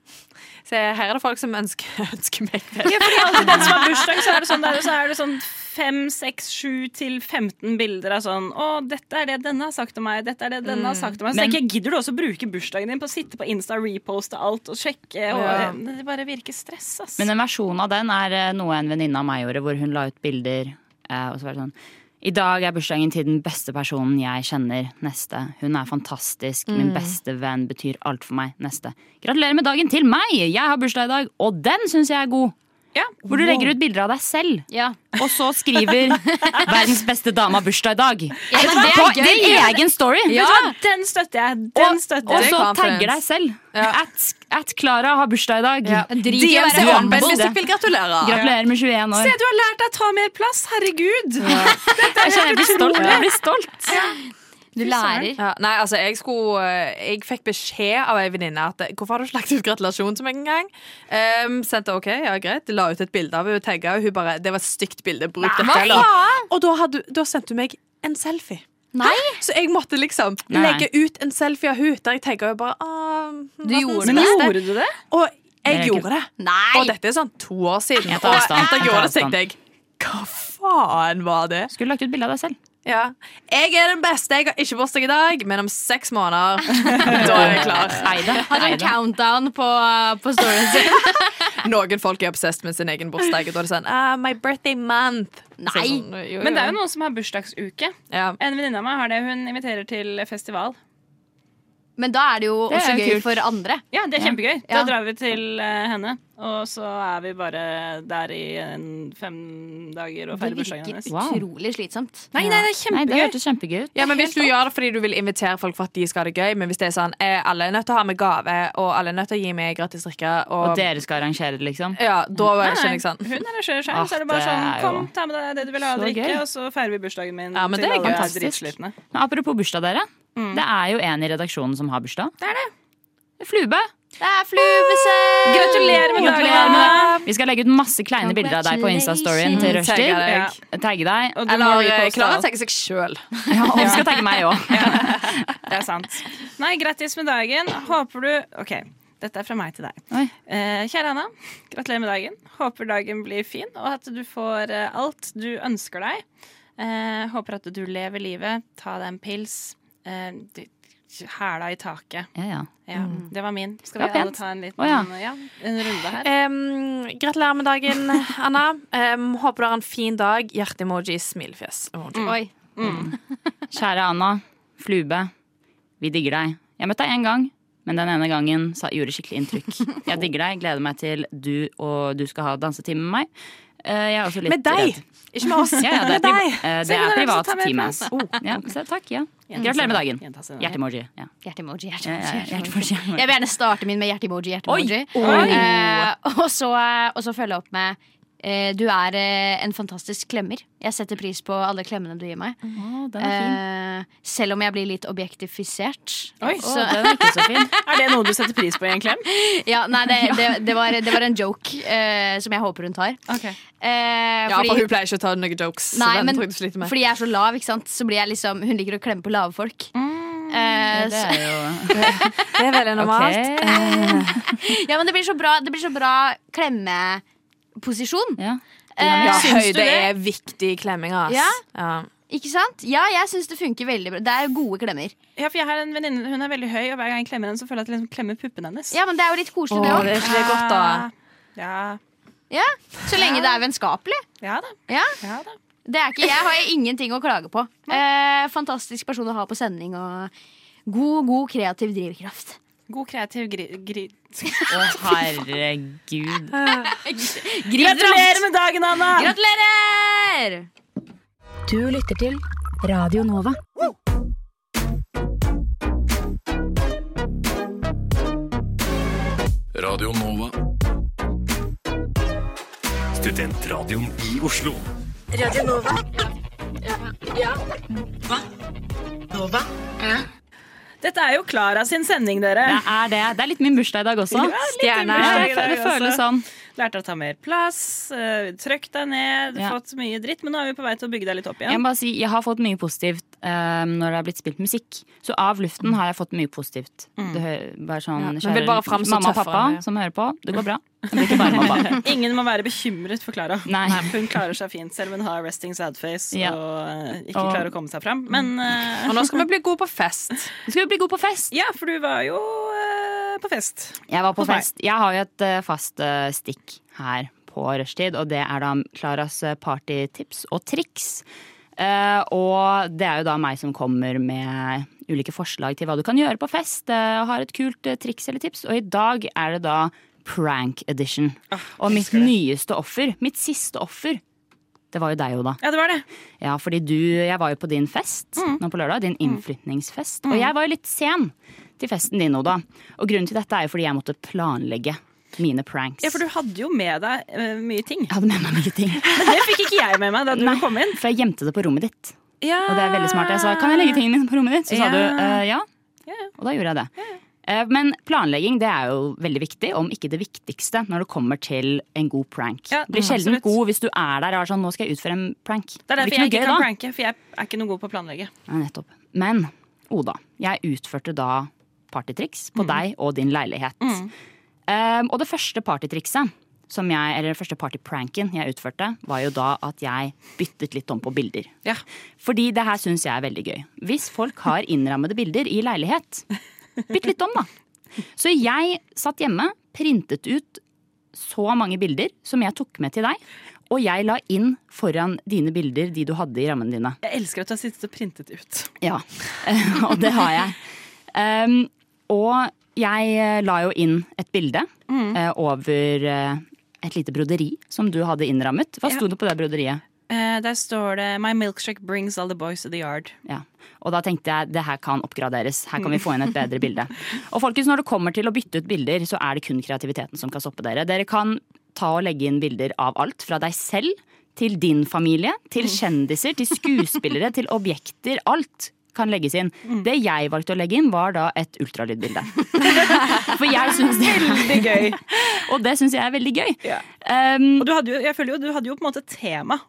Se, Her er det folk som ønsker, <laughs> ønsker meg det. Ja, fordi alltid den som har bursdag, så er det sånn, der, så er det sånn 5, 6, 7 til 15 bilder av sånn Å, dette er det denne har sagt om meg. Dette er det denne har sagt om meg. Så Men- tenker jeg, Gidder du også bruke bursdagen din på å sitte på Insta, reposte alt og sjekke? Og, Ja. Det bare virker stress, ass. Men en versjon av den er eh, noe en venninne av meg gjorde, hvor hun la ut bilder. eh, Og så var det sånn I dag er bursdagen til den beste personen jeg kjenner. Neste. Hun er fantastisk. Min Mm. beste venn betyr alt for meg. Neste. Gratulerer med dagen til meg! Jeg har bursdag i dag, og den syns jeg er god. Hvor du legger ut bilder av deg selv, og så skriver <laughs> 'Verdens beste dame har bursdag i dag'. Ja, det er på gøy. din egen story! Vet du hva? Den støtter jeg. Den støtter Og og så tagger deg selv. At, at Clara har bursdag i dag. Drit i å være er åpen hvis du vil gratulere. Gratulerer med 21 år. Se, du har lært deg å ta mer plass! Herregud! Jeg kjenner jeg blir stolt. Jeg blir stolt. Du lærer. Ja, nei, altså, jeg skulle eh, Jeg fikk beskjed av ei venninne at eh, Hvorfor har du ikke lagt ut gratulasjon til meg engang? Um, sendte OK, ja greit. La ut et bilde av henne, tagga henne. Hun bare Det var et stygt bilde. Bruk det. dette. hva eller?» faen? Og da, hadde, da sendte hun meg en selfie. Nei! Så jeg måtte liksom Nei. legge ut en selfie av hun der jeg tagga henne bare «Ah, Du gjorde Men gjorde du det? Og jeg det gjorde det. Nei! Og dette er sånn to år siden. Jeg tar Og etter jeg Jeg tar gjorde det, avstand. tenkte jeg Hva faen var det? Skulle lagt ut bilde av deg selv. Ja. Jeg er den beste. Jeg har ikke bursdag i dag, men om seks måneder <laughs> Da er jeg klar. Har Hadde en countdown på, på storyen sin. <laughs> Noen folk er obsessed med sin egen bursdag. Og da er det sånn ah, My birthday month. Nei. Så sånn, jo, Men det er jo. jo noen som har bursdagsuke. ja. En venninne av meg har det. Hun inviterer til festival. Men da er det jo Det også gøy kult. for andre. Ja, det er kjempegøy. Ja. Da drar vi til eh, henne, og så er vi bare der i fem dager og feirer bursdagen hennes. Det virker utrolig slitsomt. Nei, nei, det er Nei, det kjempegøy. kjempegøy ut. ja, men Hvis du gjør det fordi du vil invitere folk for at de skal ha det gøy, men hvis det er sånn eh, alle er nødt til å ha med gave, og alle er nødt til å gi meg gratis drikke, og, Og dere skal arrangere det, liksom? ja, da Nei, skjønner jeg sånn. Hun arrangerer Ah, så er det bare sånn Kom, ta med deg det du vil ha å drikke, gøy. og så feirer vi bursdagen min Ja, men det er er dritslitne. Apropos bursdag, dere. Det er jo en i redaksjonen som har bursdag. Det er det. Flube. Det er fluebesøk! Gratulerer med dagen. Vi skal legge ut masse kleine bilder av deg på Insta-storyen til Rushdie. Tagge deg. Og du må Eller eh, Klara alt. seg sjøl. <laughs> Ja, og du skal tagge meg òg. Det er sant. Nei, grattis med dagen. Håper du OK, dette er fra meg til deg. Eh, kjære Anna, gratulerer med dagen. Håper dagen blir fin, og at du får eh, alt du ønsker deg. Eh, håper at du lever livet. Ta deg en pils. Eh, Hæla i taket. Ja, ja. Ja, Det var min. Skal vi alle ta en liten oh, ja. ja, en runde her? Um, gratulerer med dagen, <laughs> Anna. Um, håper du har en fin dag. Hjerte-emoji, smilefjes. Mm. Oi. <laughs> Kjære Anna. Flube. Vi digger deg. Jeg møtte deg én gang, men den ene gangen sa, gjorde skikkelig inntrykk. Jeg digger deg, gleder meg til du og du skal ha dansetime med meg. Eh, Jeg er også litt Med deg! redd. Ikke med oss. <laughs> Ja, ja, det er, Med deg. eh, det er privat time. Oh, ja, takk, ja. Gratulerer med dagen. Hjerte-emoji. Ja. Hjerte-emoji. Hjerte-emoji. Jeg vil gjerne starte min med hjerte-emoji. hjerte-emoji. Eh, og, så, og så følge opp med Du er eh, en fantastisk klemmer. Jeg setter pris på alle klemmene du gir meg. den er fin. Eh, selv om jeg blir litt objektifisert. Oi, Så- den er ikke så fin. <laughs> Er det noe du setter pris på i en klem? ja, nei, det, <laughs> det, det, var, det var en joke eh, som jeg håper hun tar. Eh, Ja, for hun pleier ikke å ta noen jokes. så Nei, den men fordi jeg er så lav, ikke sant? så blir jeg liksom Hun liker å klemme på lave folk. Eh, det er jo, <laughs> Det er veldig normalt. ja, men det blir så bra, det blir så bra klemmeposisjon. Ja. Eh, Ja, høyde er viktig i klemminga. Ja? Ja. Ikke sant? Ja, jeg syns det funker veldig bra. Det er gode klemmer. Ja, for jeg har en venninne, Hun er veldig høy, og hver gang jeg klemmer henne, så føler jeg at jeg liksom klemmer puppene hennes. Ja, men det er jo litt koselig, det Å, òg. det er godt, da. Ja. Ja, så lenge det er vennskapelig. Ja da. Ja. Ja da. Det er ikke, jeg har ingenting å klage på. Eh, fantastisk person å ha på sending og god, god kreativ drivkraft. God kreativ gri... gri Å, herregud. <laughs> Gratulerer med dagen, Anna! Gratulerer! Du lytter til Radio Nova. Radio Nova. Studentradioen i Oslo. Radio Nova. Ja. ja. Hva? Nova? Dette er jo Klara sin sending, dere. Det er det. Det er litt min bursdag i dag også. Ja, Stjerne. Det føles også. Lærte å ta mer plass, uh, trøkk deg ned, Ja. fått mye dritt, men nå er vi på vei til å bygge deg litt opp Jeg igjen. må bare si, jeg har fått mye positivt eh, når det har blitt spilt musikk. Så av luften har jeg fått mye positivt. Det hø- bare sånn, Ja, kjære vil bare fram så mamma og pappa det. som hører på. Det går bra. <laughs> Det. <laughs> Ingen må være bekymret for Klara. Hun klarer seg fint, selv om hun har resting sad face Ja. og eh, ikke Og- klarer å komme seg fram. Men uh... Og nå skal vi bli gode på fest. Skal vi bli gode på fest. Ja, for du var jo eh, på fest. Jeg var på Hos meg. fest. Jeg har jo et eh, fast eh, stikk her på rushtid, og det er da Klaras eh, partytips og triks. Uh, og det er jo da meg som kommer med ulike forslag til hva du kan gjøre på fest. Uh, har et kult uh, triks eller tips, og i dag er det da prank edition. og mitt nyeste offer, mitt siste offer, det var jo deg, Oda. Ja, det var det. Ja, fordi du, jeg var jo på din fest nå på lørdag, din innflytningsfest. Og jeg var jo litt sen til festen din, Oda. Og grunnen til dette er jo fordi jeg måtte planlegge mine pranks. Ja, for du hadde jo med deg uh, mye ting. Jeg hadde med meg mye ting. <laughs> Men det fikk ikke jeg med meg da du Nei, kom inn. For jeg gjemte det på rommet ditt. Ja. Og det er veldig smart. Jeg sa kan jeg legge tingene mine på rommet ditt? Så sa du uh, ja. Ja. Og da gjorde jeg det. Eh, Men planlegging det er jo veldig viktig, om ikke det viktigste, når det kommer til en god prank. Ja, Blir sjelden absolutt. god hvis du er der og er sånn nå skal jeg utføre en prank. Det er derfor blir jeg ikke gøy kan da. pranke, for jeg er ikke noe god på å planlegge. Ja, nettopp. Men Oda, jeg utførte da partytriks på Mm. deg og din leilighet. Um, og det første partytrikset, som jeg, eller den første partypranken jeg utførte, var jo da at jeg byttet litt om på bilder. Ja. Fordi det her syns jeg er veldig gøy. Hvis folk har innrammede bilder i leilighet, <laughs> bytt litt om, da. Så jeg satt hjemme, printet ut så mange bilder som jeg tok med til deg. Og jeg la inn foran dine bilder de du hadde i rammene dine. Jeg elsker at du har sittet og printet ut. Ja, <laughs> og det har jeg. Um, og jeg eh, la jo inn et bilde eh, over uh, et lite broderi som du hadde innrammet. Hva Ja. sto det på det broderiet? Eh, der står det 'My milkshake brings all the boys to the yard'. Ja. Og da tenkte jeg det her kan oppgraderes. Her kan vi <laughs> få inn et bedre bilde. Og folkens, når det kommer til å bytte ut bilder, så er det kun kreativiteten som kan stoppe dere. Dere kan ta og legge inn bilder av alt. Fra deg selv til din familie, til kjendiser, til skuespillere, <laughs> til objekter. Alt kan legges inn. Det jeg valgte å legge inn, var da et ultralydbilde. <laughs> For jeg syns det Veldig gøy. Og det syns jeg er veldig gøy. Ja. Um, Og du hadde jo, jeg føler jo, du hadde jo på en måte et tema.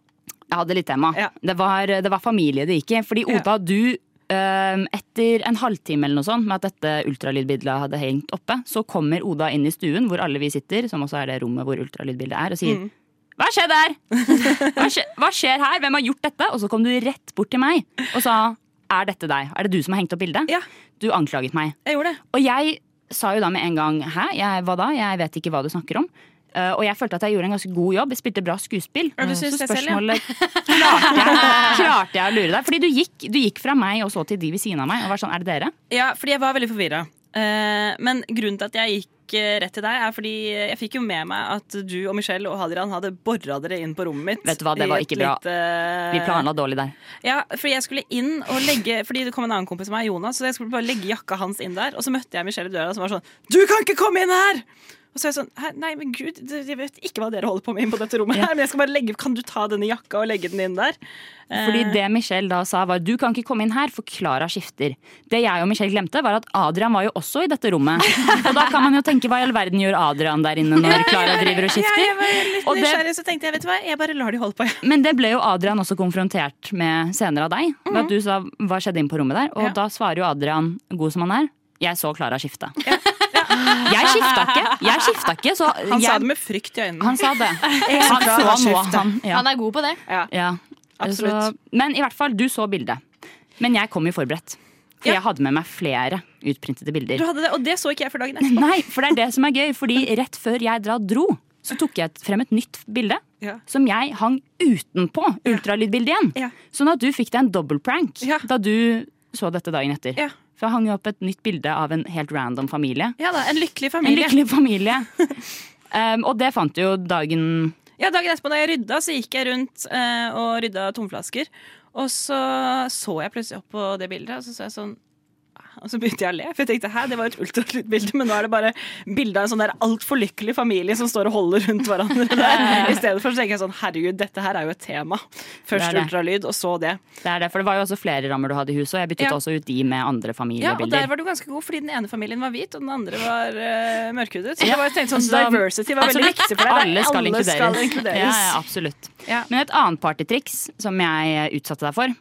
Jeg hadde litt tema. Ja. Det, var, det var familie det gikk i. Fordi Ja. Oda, du ehm, etter en halvtime eller noe sånt med at dette ultralydbildet hadde hengt oppe, så kommer Oda inn i stuen hvor alle vi sitter, som også er det rommet hvor ultralydbildet er, og sier Mm. hva skjedde her? Hva skjer, hva skjer her? Hvem har gjort dette? Og så kom du rett bort til meg og sa er dette deg? Er det du som har hengt opp bildet? Ja. Du anklaget meg. Jeg gjorde det. Og jeg sa jo da med en gang hæ, jeg, hva da? Jeg vet ikke hva du snakker om. Eh, og jeg følte at jeg gjorde en ganske god jobb. Jeg spilte bra skuespill. Syns så spørsmålet <laughs> klarte, jeg, klarte jeg å lure deg? Fordi du gikk, du gikk fra meg og så til de ved siden av meg og var sånn Er det dere? Ja, fordi jeg var veldig forvirra. Uh, men grunnen til at jeg gikk eh, rett til deg, er fordi jeg fikk jo med meg at du og Michelle og Hadrian hadde bora dere inn på rommet mitt. Vet du hva, det var ikke bra. lite- Vi planla dårlig der. Ja, fordi jeg skulle inn og legge Fordi det kom en annen kompis av meg, Jonas, så jeg skulle bare legge jakka hans inn der. Og så møtte jeg Michelle i døra som var sånn Du kan ikke komme inn her! Og så er jeg sånn Nei, men gud, jeg vet ikke hva dere holder på med inn på dette rommet her, men jeg skal bare legge Kan du ta denne jakka og legge den inn der? Fordi Eh, det Michelle da sa var du kan ikke komme inn her, for Klara skifter. Det jeg og Michelle glemte, var at Adrian var jo også i dette rommet. <laughs> Og da kan man jo tenke hva i all verden gjør Adrian der inne når Klara driver og skifter? Ja, jeg var litt nysgjerrig, så tenkte jeg vet du hva, jeg bare lar de holde på. Men det ble jo Adrian også konfrontert med senere av deg. Ved at du sa hva skjedde inn på rommet der. Og Ja. da svarer jo Adrian, god som han er, jeg så Klara skifte. Jeg skifta ikke, jeg skifta ikke. Så Han jeg, sa det med frykt i øynene. Han sa det. <laughs> Han så nå, han. Ja. Han er god på det. Ja, absolutt. Så, men i hvert fall, du så bildet. Men jeg kom jo forberedt. For jeg hadde med meg flere utprintede bilder. Du hadde det, og det så ikke jeg for dagen etterpå. Nei, for det er det som er gøy. Fordi rett før jeg dra dro, så tok jeg frem et nytt bilde. Ja. Som jeg hang utenpå ultralydbildet igjen. Ja. Sånn at du fikk deg en dobbeltprank Ja. da du så dette dagen etter. Ja. For jeg hang jo opp et nytt bilde av en helt random familie. Ja da, En lykkelig familie. En lykkelig familie. <laughs> um, og det fant du jo dagen Ja, Dagen etterpå da jeg rydda, så gikk jeg rundt uh, og rydda tomflasker. Og så så jeg plutselig opp på det bildet, og så så jeg sånn og så begynte jeg å le, for jeg tenkte hæ, det var et ultralydbilde, men nå er det bare bilde av en sånn der altfor lykkelig familie som står og holder rundt hverandre <laughs> der. I stedet for så tenker jeg sånn herregud, dette her er jo et tema. Først Det det. ultralyd, og så det. Det er det, for det var jo også flere rammer du hadde i huset, og jeg byttet Ja. også ut de med andre familiebilder. Ja, og der var du ganske god, fordi den ene familien var hvit, og den andre var uh, mørkhudet. Så Ja. det var, jeg tenkte sånn, Så diversity var veldig viktig for deg. Alle skal inkluderes. Skal inkluderes. Ja, ja, absolutt. Men et annet partytriks som jeg utsatte deg for,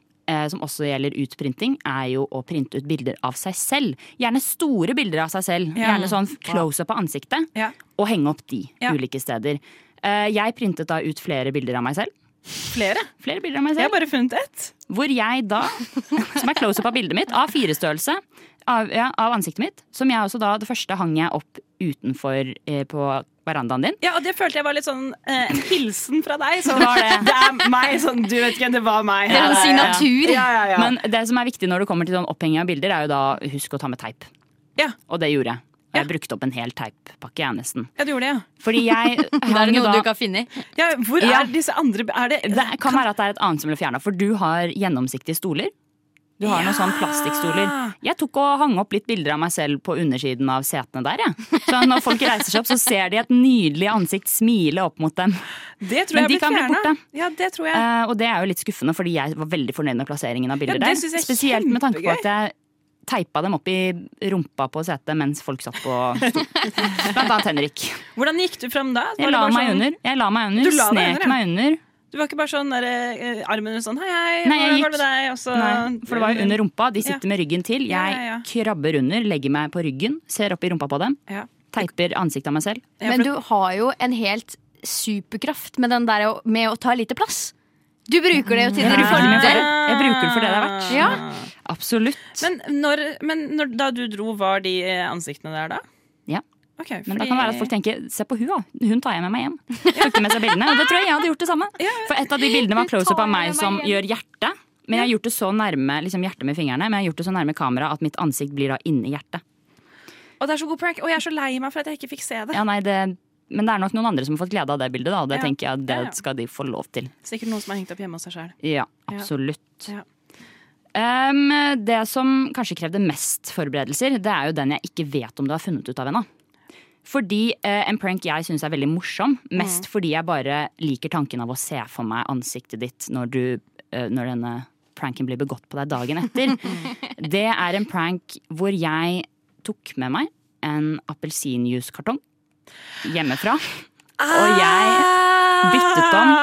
som også gjelder utprinting, er jo å printe ut bilder av seg selv. Gjerne store bilder av seg selv. Gjerne sånn close up av ansiktet. Ja. Og henge opp de Ja. ulike steder. Eh, Jeg printet da ut flere bilder av meg selv. Flere? Flere bilder av meg selv. Jeg har bare funnet ett. Hvor jeg da, som er close up av bildet mitt, A4-størrelse av, ja, av ansiktet mitt, som jeg også da, det første hang jeg opp utenfor eh, på verandaen din. Ja, og det følte jeg var litt sånn eh, en hilsen fra deg. Så Var det? det er meg, sånn, du vet ikke, det var meg. Det er en signatur. Ja, ja, ja. Men det som er viktig når det kommer til sånn opphenging av bilder, er jo da husk å ta med teip. Ja. Og det gjorde jeg. Og jeg brukte opp en hel teippakke, jeg, nesten. ja, du gjorde det, ja. Fordi jeg <laughs> Det er noe da du kan finne. ja. Hvor Ja. er disse andre Er det, Det kan være at det er et annet som ble fjerna, for du har gjennomsiktige stoler. Du har noen sånne plastikkstoler. Jeg tok og hang opp litt bilder av meg selv på undersiden av setene der. Ja. Så når folk reiser seg opp, så ser de et nydelig ansikt smile opp mot dem. Det tror Men jeg de ble fjernet. bli borte. Ja, det tror jeg. Uh, og det er jo litt skuffende, fordi jeg var veldig fornøyd med plasseringen av bilder Ja, det der. synes jeg er Spesielt med tanke på at jeg teipa dem opp i rumpa på setet mens folk satt på stol. <laughs> Blant annet Henrik. Hvordan gikk du fram da? Jeg la sånn-. Jeg la meg under, deg snek ja. meg under. Du var ikke bare sånn der, eh, armen ut sånn hei, hei, Nei, jeg hvordan går det med deg? Og så, Nei, for det var jo under rumpa. De sitter Ja. med ryggen til. Jeg Ja, ja, ja. krabber under, legger meg på ryggen, ser opp i rumpa på dem. Ja. Teiper ansiktet av meg selv. Ja, Men for- du har jo en helt superkraft med den der å- med å ta lite plass. Du bruker det jo til Jeg bruker det. det. Jeg bruker det for det det er verdt. Ja. Absolutt. Men, når, men når, da du dro, var de eh, ansiktene der da? Ja. Ok, Men det kan være at folk tenker se på hun da, hun tar jeg med meg hjem. <laughs> Med seg bildene, og det tror jeg jeg hadde gjort det samme. For et av de bildene var close up av meg som gjør hjerte. Men jeg har gjort det så nærme liksom hjertet med fingrene, men jeg har gjort det så nærme kamera at mitt ansikt blir da inni hjertet. Og det er så god prank, og jeg er så lei meg for at jeg ikke fikk se det. Ja, nei, det, men det er nok noen andre som har fått glede av det bildet, da, og det Ja. tenker jeg det skal de få lov til. Sikkert noen som har hengt opp hjemme hos seg sjøl. Ja, absolutt. Ja. Um, det som kanskje krevde mest forberedelser, det er jo den jeg ikke vet om du har funnet ut av ennå. Fordi eh, en prank jeg syns er veldig morsom, mest fordi jeg bare liker tanken av å se for meg ansiktet ditt når, du, eh, når denne pranken blir begått på deg dagen etter. <laughs> det er en prank hvor jeg tok med meg en appelsinjuicekartong hjemmefra. Og jeg byttet om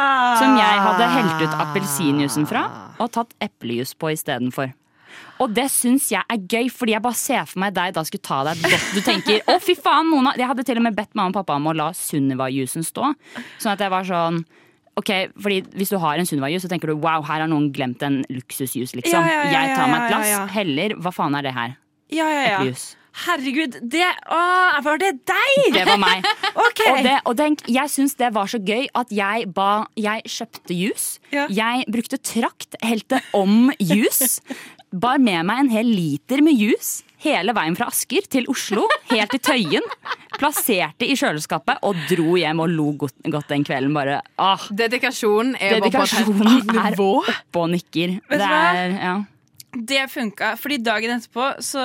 som jeg hadde helt ut appelsinjuicen fra og tatt eplejus på istedenfor. Og det syns jeg er gøy, fordi jeg bare ser for meg deg da skulle ta deg et godt Du tenker å fy faen, Mona. Jeg hadde til og med bedt mamma og pappa om å la Sunniva-juicen stå. Sånn at jeg var sånn Ok, fordi Hvis du har en Sunniva-jus, så tenker du wow, her har noen glemt en luksusjus. liksom. Ja, ja, ja, jeg tar meg et ja, ja, glass, ja. heller Hva faen er det her? Ja, ja, ja. Eplejus. Herregud, det å, Var det deg? Det var meg. <laughs> Ok. Og, det, og tenk, jeg syns det var så gøy at jeg ba Jeg kjøpte juice. Jeg brukte trakt, helte om juice. Bar med meg en hel liter med juice hele veien fra Asker til Oslo, helt til Tøyen. Plasserte i kjøleskapet og dro hjem og lo godt, godt den kvelden. Bare, ah. Dedikasjonen er Dedikasjonen er oppe og nikker. Det er, ja. Det funka, fordi dagen etterpå så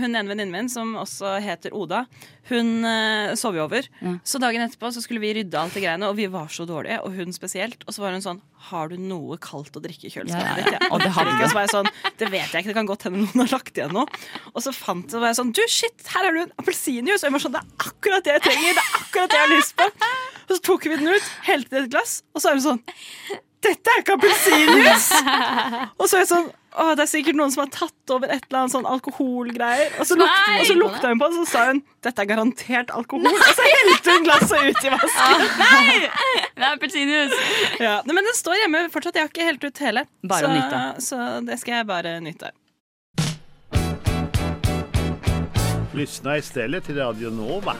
Hun ene venninnen min, som også heter Oda, hun uh, sov jo over. Så dagen etterpå så skulle vi rydde alt det greiene, og vi var så dårlige, og hun spesielt. Og så var hun sånn Har du noe kaldt å drikke i kjøleskapet ja, ditt? ja. Og det hadde. Og så var jeg sånn Det vet jeg ikke, det kan godt hende noen har lagt igjen noe. Og så fant så var jeg sånn Du, shit, her har du en appelsinjuice! Og jeg var sånn Det er akkurat det jeg trenger! Det er akkurat det jeg har lyst på! Og så tok vi den ut, helte i et glass, og så er hun sånn Dette er ikke appelsinjuice! Og så er jeg sånn Å, det er sikkert noen som har tatt over et eller annet sånn alkoholgreier. Og så lukta, og så lukta hun på det, og så sa hun dette er garantert alkohol. Og så helte hun glasset ut i vasken. Nei! <laughs> Det er appelsinjuice! Ja, men den står hjemme fortsatt. Jeg har ikke helt ut hele. Bare så, å nyte. Så det skal jeg bare nyte. Lyssna istället till Radio Nova.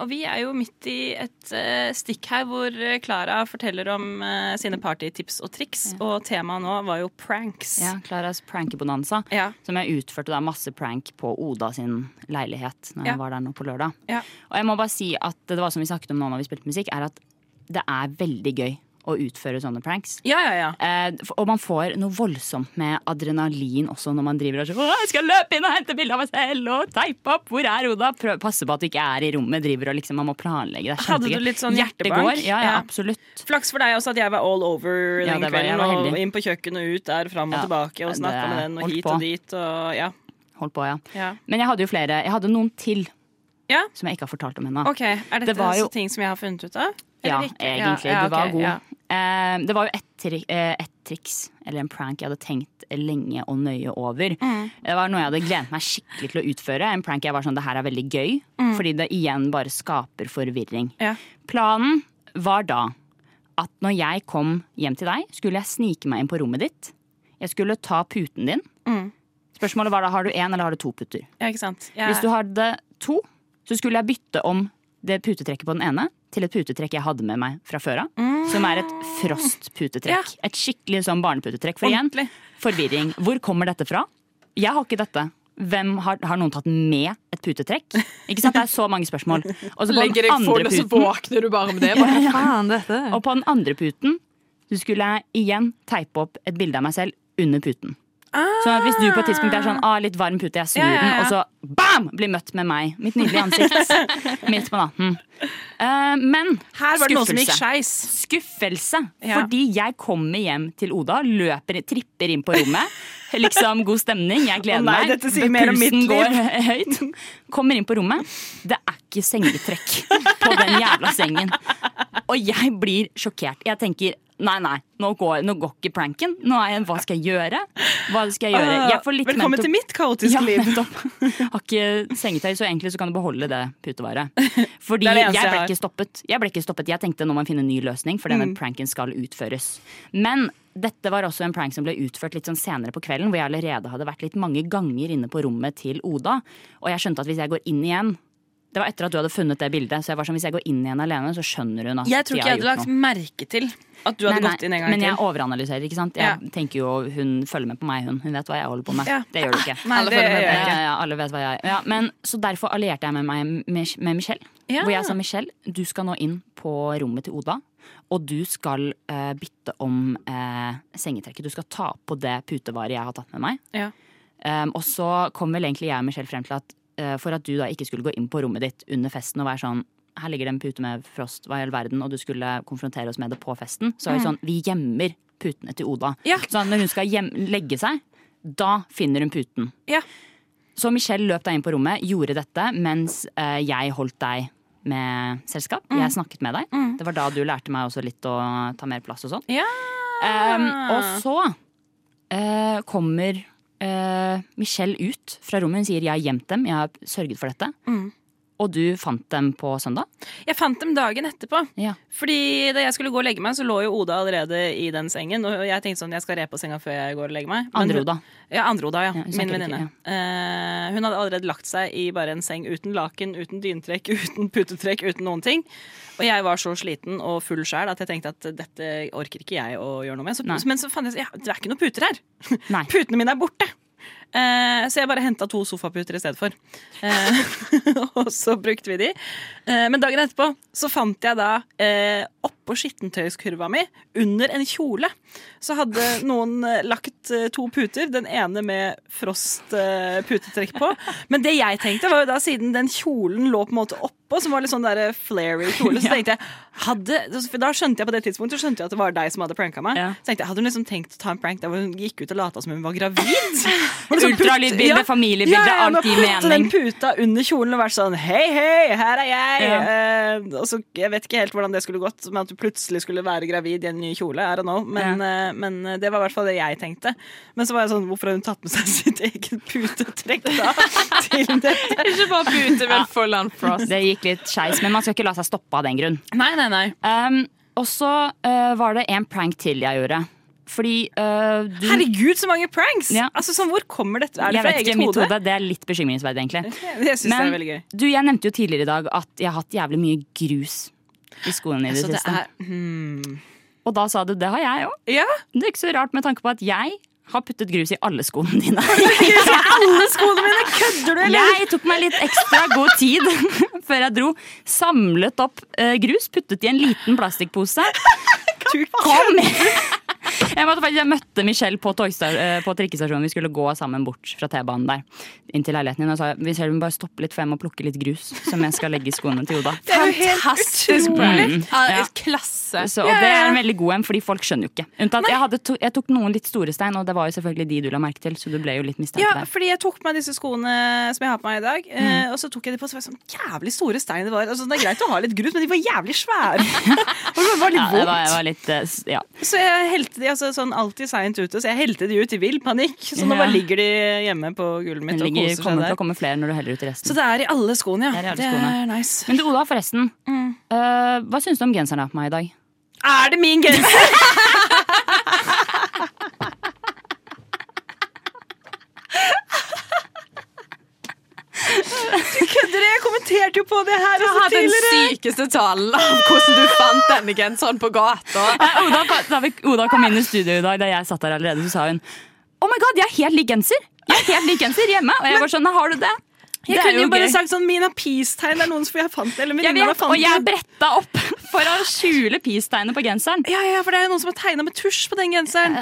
Og vi er jo midt i et eh, stikk her hvor eh, Klara forteller om eh, sine partytips og triks. Og temaet nå var jo pranks. Ja, Klaras prankebonanza. Ja. Som jeg utførte da masse prank på Oda sin leilighet Når Ja. jeg var der nå på lørdag. Ja. Og jeg må bare si at det var som vi snakket om nå når vi spilte musikk, er at det er veldig gøy å utføre sånne pranks. Ja, ja, ja. Eh, og man får noe voldsomt med adrenalin også når man driver og sier Jeg skal løpe inn og hente bilde av meg selv og teipe opp! Hvor er Oda? Prøv, passe på at du ikke er i rommet. Driver og liksom, Man må planlegge. Det Hadde du litt sånn hjertebank? Ja, ja, absolutt. Flaks for deg også at jeg var all over den Ja, var- kvelden. Og inn på kjøkkenet og ut der, fram og tilbake, og snakka med den, og hit på. og dit, og ja. Holdt på, ja. Men jeg hadde jo flere. Jeg hadde noen til Ja? som jeg ikke har fortalt om ennå. Okay. Er dette Det jo- ting som jeg har funnet ut av? Ja, egentlig. Ja, ja, du var god. ja. Eh, det var jo ett eh, triks, eller en prank, jeg hadde tenkt lenge og nøye over. Mm. Det var noe jeg hadde gledet meg skikkelig til å utføre. En prank jeg var sånn, det her er veldig gøy, Mm. fordi det igjen bare skaper forvirring. Ja. Planen var da at når jeg kom hjem til deg, skulle jeg snike meg inn på rommet ditt. Jeg skulle ta puten din. Mm. Spørsmålet var da, har du én eller har du to putter? Ja? Ja. Hvis du hadde to, så skulle jeg bytte om det putetrekket på den ene til et putetrekk jeg hadde med meg fra før av. Mm. Som er et frostputetrekk. Et skikkelig sånn barneputetrekk. For igjen, forvirring. Hvor kommer dette fra? Jeg har ikke dette. Hvem har, har noen tatt med et putetrekk? Ikke sant? Det er så mange spørsmål. Og Legger deg full, og så våkner du bare med det. <laughs> Bare, ja, dette? Og på den andre puten så skulle jeg igjen teipe opp et bilde av meg selv under puten. Sånn at Hvis du på et tidspunkt er sånn ah, litt varm pute, jeg snur Ja, ja, ja. den, og så bam! blir møtt med meg. Mitt nydelige ansikt <laughs> midt på natten. Uh, men Her var det noe som gikk skeis. Skuffelse. Fordi jeg kommer hjem til Oda, løper, tripper inn på rommet. Liksom god stemning, jeg gleder Å nei, meg. Pulsen går <laughs> høyt. Kommer inn på rommet. Det er ikke sengetrekk på den jævla sengen. Og jeg blir sjokkert. Jeg tenker nei, nei, nå går, nå går ikke pranken. Nå er jeg, hva skal jeg gjøre? Hva skal jeg gjøre? Jeg Velkommen mentor- til mitt kaotiske ja. Nettopp. Har ikke sengetøy, så egentlig så kan du beholde det putevaret. Fordi Det det jeg ble jeg ikke stoppet. Jeg ble ikke stoppet. Jeg tenkte nå må jeg finne en ny løsning, for denne Mm. pranken skal utføres. Men dette var også en prank som ble utført litt sånn senere på kvelden, hvor jeg allerede hadde vært litt mange ganger inne på rommet til Oda. Og jeg skjønte at hvis jeg går inn igjen Det var etter at du hadde funnet det bildet, så jeg var sånn hvis jeg går inn igjen alene, så skjønner hun at Jeg tror ikke jeg hadde lagt noe. merke til at du hadde Nei, gått inn en gang Men jeg til. overanalyserer, ikke sant. Jeg tenker jo hun følger med på meg, hun. Hun vet hva jeg holder på med. Ja. Det gjør du ikke. <laughs> Nei, alle det følger med på- ikke. Ja, ja, alle vet hva jeg ja, men, Så derfor allierte jeg med meg med, Michelle. Ja. Hvor jeg sa Michelle, du skal nå inn på rommet til Oda. Og du skal eh, bytte om eh, sengetrekket. Du skal ta på det putevaret jeg har tatt med meg. Ja. Um, og så kom vel egentlig jeg og Michelle frem til at uh, for at du da ikke skulle gå inn på rommet ditt under festen og være sånn her ligger det en pute med frost, hva i all verden, og du skulle konfrontere oss med det på festen, så er det Mm. sånn, vi gjemmer putene til Oda. Så når hun skal hjem, legge seg, da finner hun puten. Så Michelle løp deg inn på rommet, gjorde dette, mens uh, jeg holdt deg med selskap. Mm. Jeg snakket med deg. Det var da du lærte meg også litt å ta mer plass og sånn. Ja. Um, og så uh, kommer uh, Michelle ut fra rommet. Hun sier 'jeg har gjemt dem', jeg har sørget for dette. Mm. Og du fant dem på søndag? Jeg fant dem dagen etterpå. Ja. Fordi da jeg skulle gå og legge meg, så lå jo Oda allerede i den sengen. Og jeg tenkte sånn, jeg skal re på senga før jeg går og legger meg. Men Andre Oda. Ja, andre Oda, ja. Ja, Min venninne. Ja. Eh, hun hadde allerede lagt seg i bare en seng uten laken, uten dyntrekk, <laughs> uten putetrekk, uten noen ting. Og jeg var så sliten og full sjæl at jeg tenkte at dette orker ikke jeg å gjøre noe med. Så, men så fant jeg ja, det er ikke noen puter her. <laughs> Putene mine er borte. Eh, så jeg bare henta to sofaputer i stedet for. Eh, <laughs> og så brukte vi de. Eh, men dagen etterpå så fant jeg da eh, oppå skittentøyskurva mi, under en kjole, så hadde noen eh, lagt eh, to puter. Den ene med Frost-putetrekk på. Men det jeg tenkte, var jo da siden den kjolen lå på en måte oppå, som var litt sånn der flary kjole, så <laughs> tenkte jeg hadde, Da skjønte jeg på det tidspunktet skjønte jeg at det var deg som hadde pranka meg. Så tenkte jeg, Hadde hun liksom tenkt å ta en prank der hvor hun gikk ut og lata som hun var gravid? <laughs> Liksom Ultralydbilde, ja. familiebilde, ja, ja, alt men gir putte den puta under kjolen og vært sånn Hei, hei, her er jeg! Ja. Eh, og så, Jeg vet ikke helt hvordan det skulle gått, med at du plutselig skulle være gravid i en ny kjole. I don't know. Men, eh, men det var i hvert fall det jeg tenkte. Men så var jeg sånn, hvorfor har hun tatt med seg <laughs> sitt eget putetrekk da? <laughs> til dette? Ikke bare pute, men full on frost. Det gikk litt skeis, men man skal ikke la seg stoppe av den grunn. Nei, nei, nei. Um, og så uh, var det en prank til jeg gjorde. Fordi uh, du Herregud, så mange pranks! Ja. Altså, sånn, Hvor kommer dette? Er det jeg fra ikke, eget mitt hode? Det er litt bekymringsverdig, egentlig. Synes jeg gøy. du, jeg nevnte jo tidligere i dag at jeg har hatt jævlig mye grus i skolen i det Så det siste. hmm. Og da sa du det har jeg òg. Ja. Det er ikke så rart med tanke på at jeg har puttet grus i alle skoene dine. <laughs> Grus i alle skoene mine! Kødder du, eller? Jeg tok meg litt ekstra god tid <laughs> før jeg dro. Samlet opp eh, grus, puttet i en liten plastikkpose. Kom! Jeg, måtte faktisk, jeg møtte Michelle på, eh, på trikkestasjonen. Vi skulle gå sammen bort fra T-banen der inn til leiligheten din. Og sa Michelle, vi bare stoppe litt, for jeg må plukke litt grus som jeg skal legge i skoene til Oda. Det er jo helt Fantastisk utrolig. Mm, Ja. Klasse. Så, og det er en veldig god en, fordi folk skjønner jo ikke. Unntatt jeg, hadde to, jeg tok noen litt store stein, og det var jo selvfølgelig de du la merke til, så du ble jo litt mistenkt Ja, der. fordi jeg tok på meg disse skoene som jeg har på meg i dag. Mm. eh, Og så tok jeg de på, så var det sånn jævlig store stein det var. Altså, det er greit å ha litt grus, men de var jævlig svære. <laughs> og det var litt Ja, det var, var litt, eh, ja. Så jeg helte de altså, sånn alltid seint ute, så jeg helte de ut i vill panikk. Så nå bare ligger de hjemme på gulvet mitt ligger, og koser seg til å der. komme flere når du heller ut resten. Så det er i alle skoene, ja. Det er alle Det er nice. Men du, Oda, forresten. Mm. Uh, hva syns du om genseren jeg har på meg i dag? Er det min genser? <laughs> Du <laughs> kødder! Jeg kommenterte jo på det her Du også har den sykeste talen av hvordan du fant denne genseren på gata. <laughs> Oda, da vi, Oda kom inn i studio i dag, da jeg satt der allerede, så sa hun Oh my god, jeg har helt lik genser! Jeg har helt lik genser hjemme. Og jeg var sånn, har du det? Jeg Det kunne jo bare gøy. sagt sånn Mina Peace-tegn. Er noen som jeg fant eller Jeg vet, fant og jeg bretta opp <laughs> for å skjule peace-tegnet på genseren. Ja, ja, for det er jo noen som har tegna med tusj på den genseren.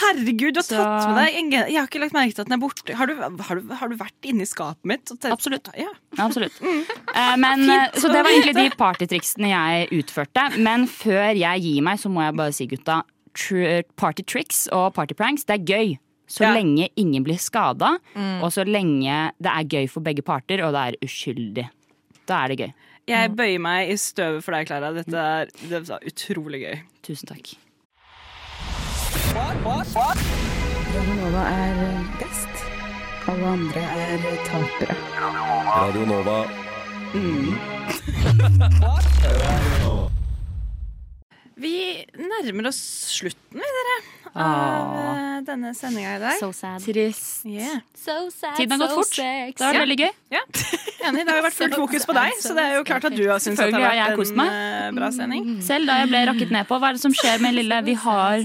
Herregud, du har Så- tatt med deg en gen Jeg har ikke lagt merke til at den er borte. Har du, har du, har du vært inni skapet mitt? Absolutt. Ja. Absolutt. Eh, men, eh, så det var egentlig de <laughs> partytriksene jeg utførte. Men før jeg gir meg, så må jeg bare si, gutta, Partytriks partytricks og partypranks, det er gøy. Så Ja. lenge ingen blir skada, Mm. og så lenge det er gøy for begge parter, og det er uskyldig. Da er det gøy. Jeg bøyer meg i støvet for deg, Klara. Dette er, det er utrolig gøy. Tusen takk. Radio Nova er best. Alle andre er tapere. Radio Nova. <laughs> <laughs> Vi nærmer oss slutten, vi, dere, av eh, denne sendinga i dag. So sad. Trist. Yeah. So sad, Tiden har gått so fort. Sex. Det har vært veldig gøy. Ja, <laughs> enig. Det har jo vært fullt fokus på deg, så det er jo klart at du har syntes at det har vært en eh, bra sending. Selv da jeg ble <laughs> rakket ned på. Hva er det som skjer med lille Vi har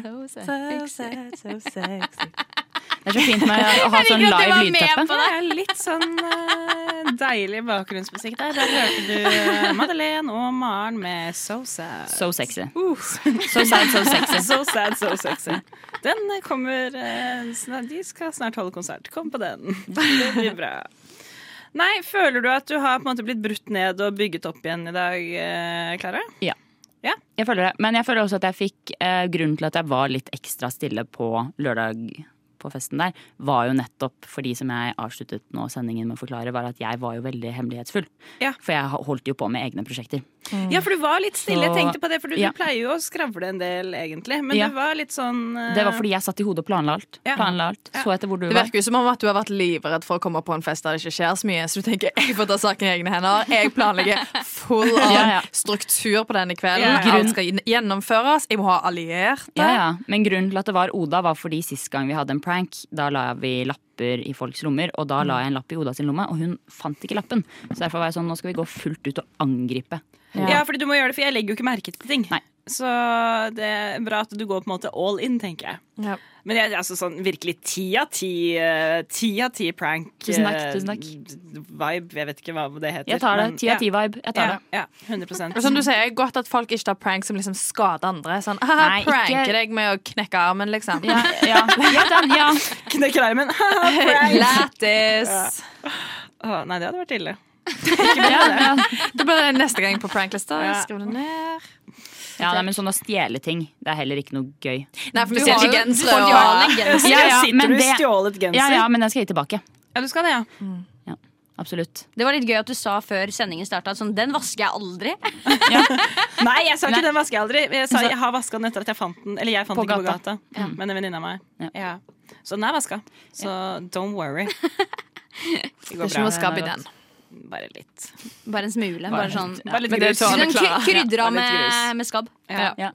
Det er så fint med å ha sånn live lydteppe. Det er litt sånn uh, deilig bakgrunnsmusikk der. Der hørte du eh, Madeleine og Maren med So Sad. So sexy. Uh. So sad, so sexy. <laughs> so sad, so sexy. Den eh, kommer uh, snart, De skal snart holde konsert. Kom på den. Det blir bra. Nei, føler du at du har på en måte blitt brutt ned og bygget opp igjen i dag, eh, Klara? Ja. Ja. Jeg føler det. Men jeg føler også at jeg fikk eh, grunnen til at jeg var litt ekstra stille på lørdag på festen der, var jo nettopp fordi som jeg avsluttet nå sendingen med å forklare, var at jeg var jo veldig hemmelighetsfull. Ja. For jeg holdt jo på med egne prosjekter. Ja, for du var litt stille. Jeg tenkte på det, for du, Ja. du pleier jo å skravle en del, egentlig. Men Ja. du var litt sånn uh... Det var fordi jeg satt i hodet og planla alt. Ja. Planla alt. Så etter hvor du Det var. virker jo som om at du har vært livredd for å komme på en fest der det ikke skjer så mye. Så du tenker jeg får ta saken i egne hender. Jeg planlegger full av <laughs> Ja, ja. struktur på denne kvelden. Ja, ja. Alt skal gjennomføres. Jeg må ha allierte. Ja, ja. Men grunnen til at det var Oda, var fordi sist gang vi hadde en prank, da la vi lapper i folks lommer, og da la jeg en lapp i Oda sin lomme, og hun fant ikke lappen. Så derfor var jeg sånn, nå skal vi gå fullt ut og angripe. Ja. fordi du må gjøre det, for jeg legger jo ikke merke til ting. Så det er bra at du går på en måte all in, tenker jeg. Men jeg, altså sånn virkelig ti av ti eh, Ti av ti prank Tusen takk, eh, tusen takk. Vibe. Jeg vet ikke hva det heter. Jeg tar det. Ti av ti vibe. Jeg tar ja, det. Ja, 100% Og som du sier, Godt at folk ikke tar prank som liksom skader andre. Sånn, Nei, pranker ikke- deg med å knekke armen, liksom. Ja, ja. <laughs> ja, den, ja. Knekker armen. Prank. <laughs> Lættis. Å, nei, det hadde vært ille. <laughs> ja, ja. Da blir det neste gang på pranklista. Skriv det ned. Ja, nei, men sånn å stjele ting, det er heller ikke noe gøy. Nei, for du Du har jo gensere og har. Ja, ja, Sitter men du det- stjålet genser? Ja, ja, men den skal jeg gi tilbake. Ja, du skal det, ja. Ja, absolutt. Det var litt gøy at du sa før sendingen starta sånn Den vasker jeg aldri. <laughs> Nei, jeg sa ikke Nei. den vasker jeg aldri. Jeg sa jeg har vaska den etter at jeg fant den. Eller jeg fant På den ikke på gata. ja. men en venninne av meg. Ja. Så den er vaska. Så don't worry. <laughs> Det går bra. Det er som å skape den. Bare litt. Bare en smule. Bare sånn Bare litt Men det grus. Sånn Krydra Ja, med, med skabb. Ja. Ja.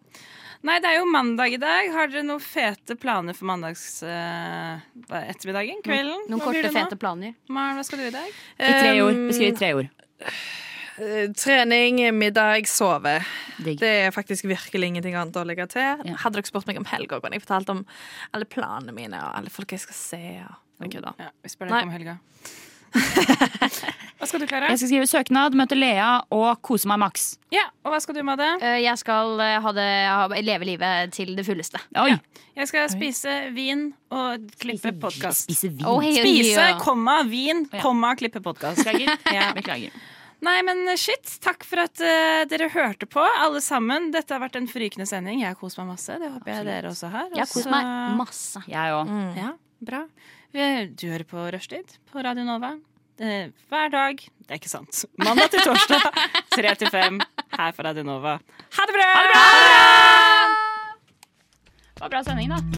Nei, det er jo mandag i dag. Har dere noen fete planer for mandags uh, ettermiddagen? Kvelden? Noen Hva korte, fete planer. Maren, hva skal du i dag? I tre ord. Um, Beskriv i tre ord. Eh, Trening, middag, sove. Digg. Det er faktisk virkelig ingenting annet å legge til. Hadde dere spurt meg om helga, kunne jeg fortalt om alle planene mine og alle folk jeg skal se. Og... Okay, da. Ja, vi spør deg ikke om helga. <laughs> hva skal du, Klara? Jeg skal skrive søknad, møte Lea og kose meg maks. Ja, og hva skal du, Madde? det? Jeg skal eh, ha det, leve livet til det fulleste. Oi! Jeg skal spise vin og klippe podkast. Spise vin. Oh, hei, Spise, ja. komma, vin, Ja. komma, klippe podkast. Beklager. Ja. Beklager. Nei, men shit. Takk for at uh, dere hørte på, alle sammen. Dette har vært en frykende sending. Jeg har kost meg masse. Det håper jeg dere også har. Jeg har kost meg masse. Jeg òg. Ja, bra. Du hører på Rushtid på Radio Nova. Eh, Hver dag. Det er ikke sant. Mandag til torsdag, <laughs> tre til fem, her på Radio Nova. Ha det bra! Det var bra sending, da.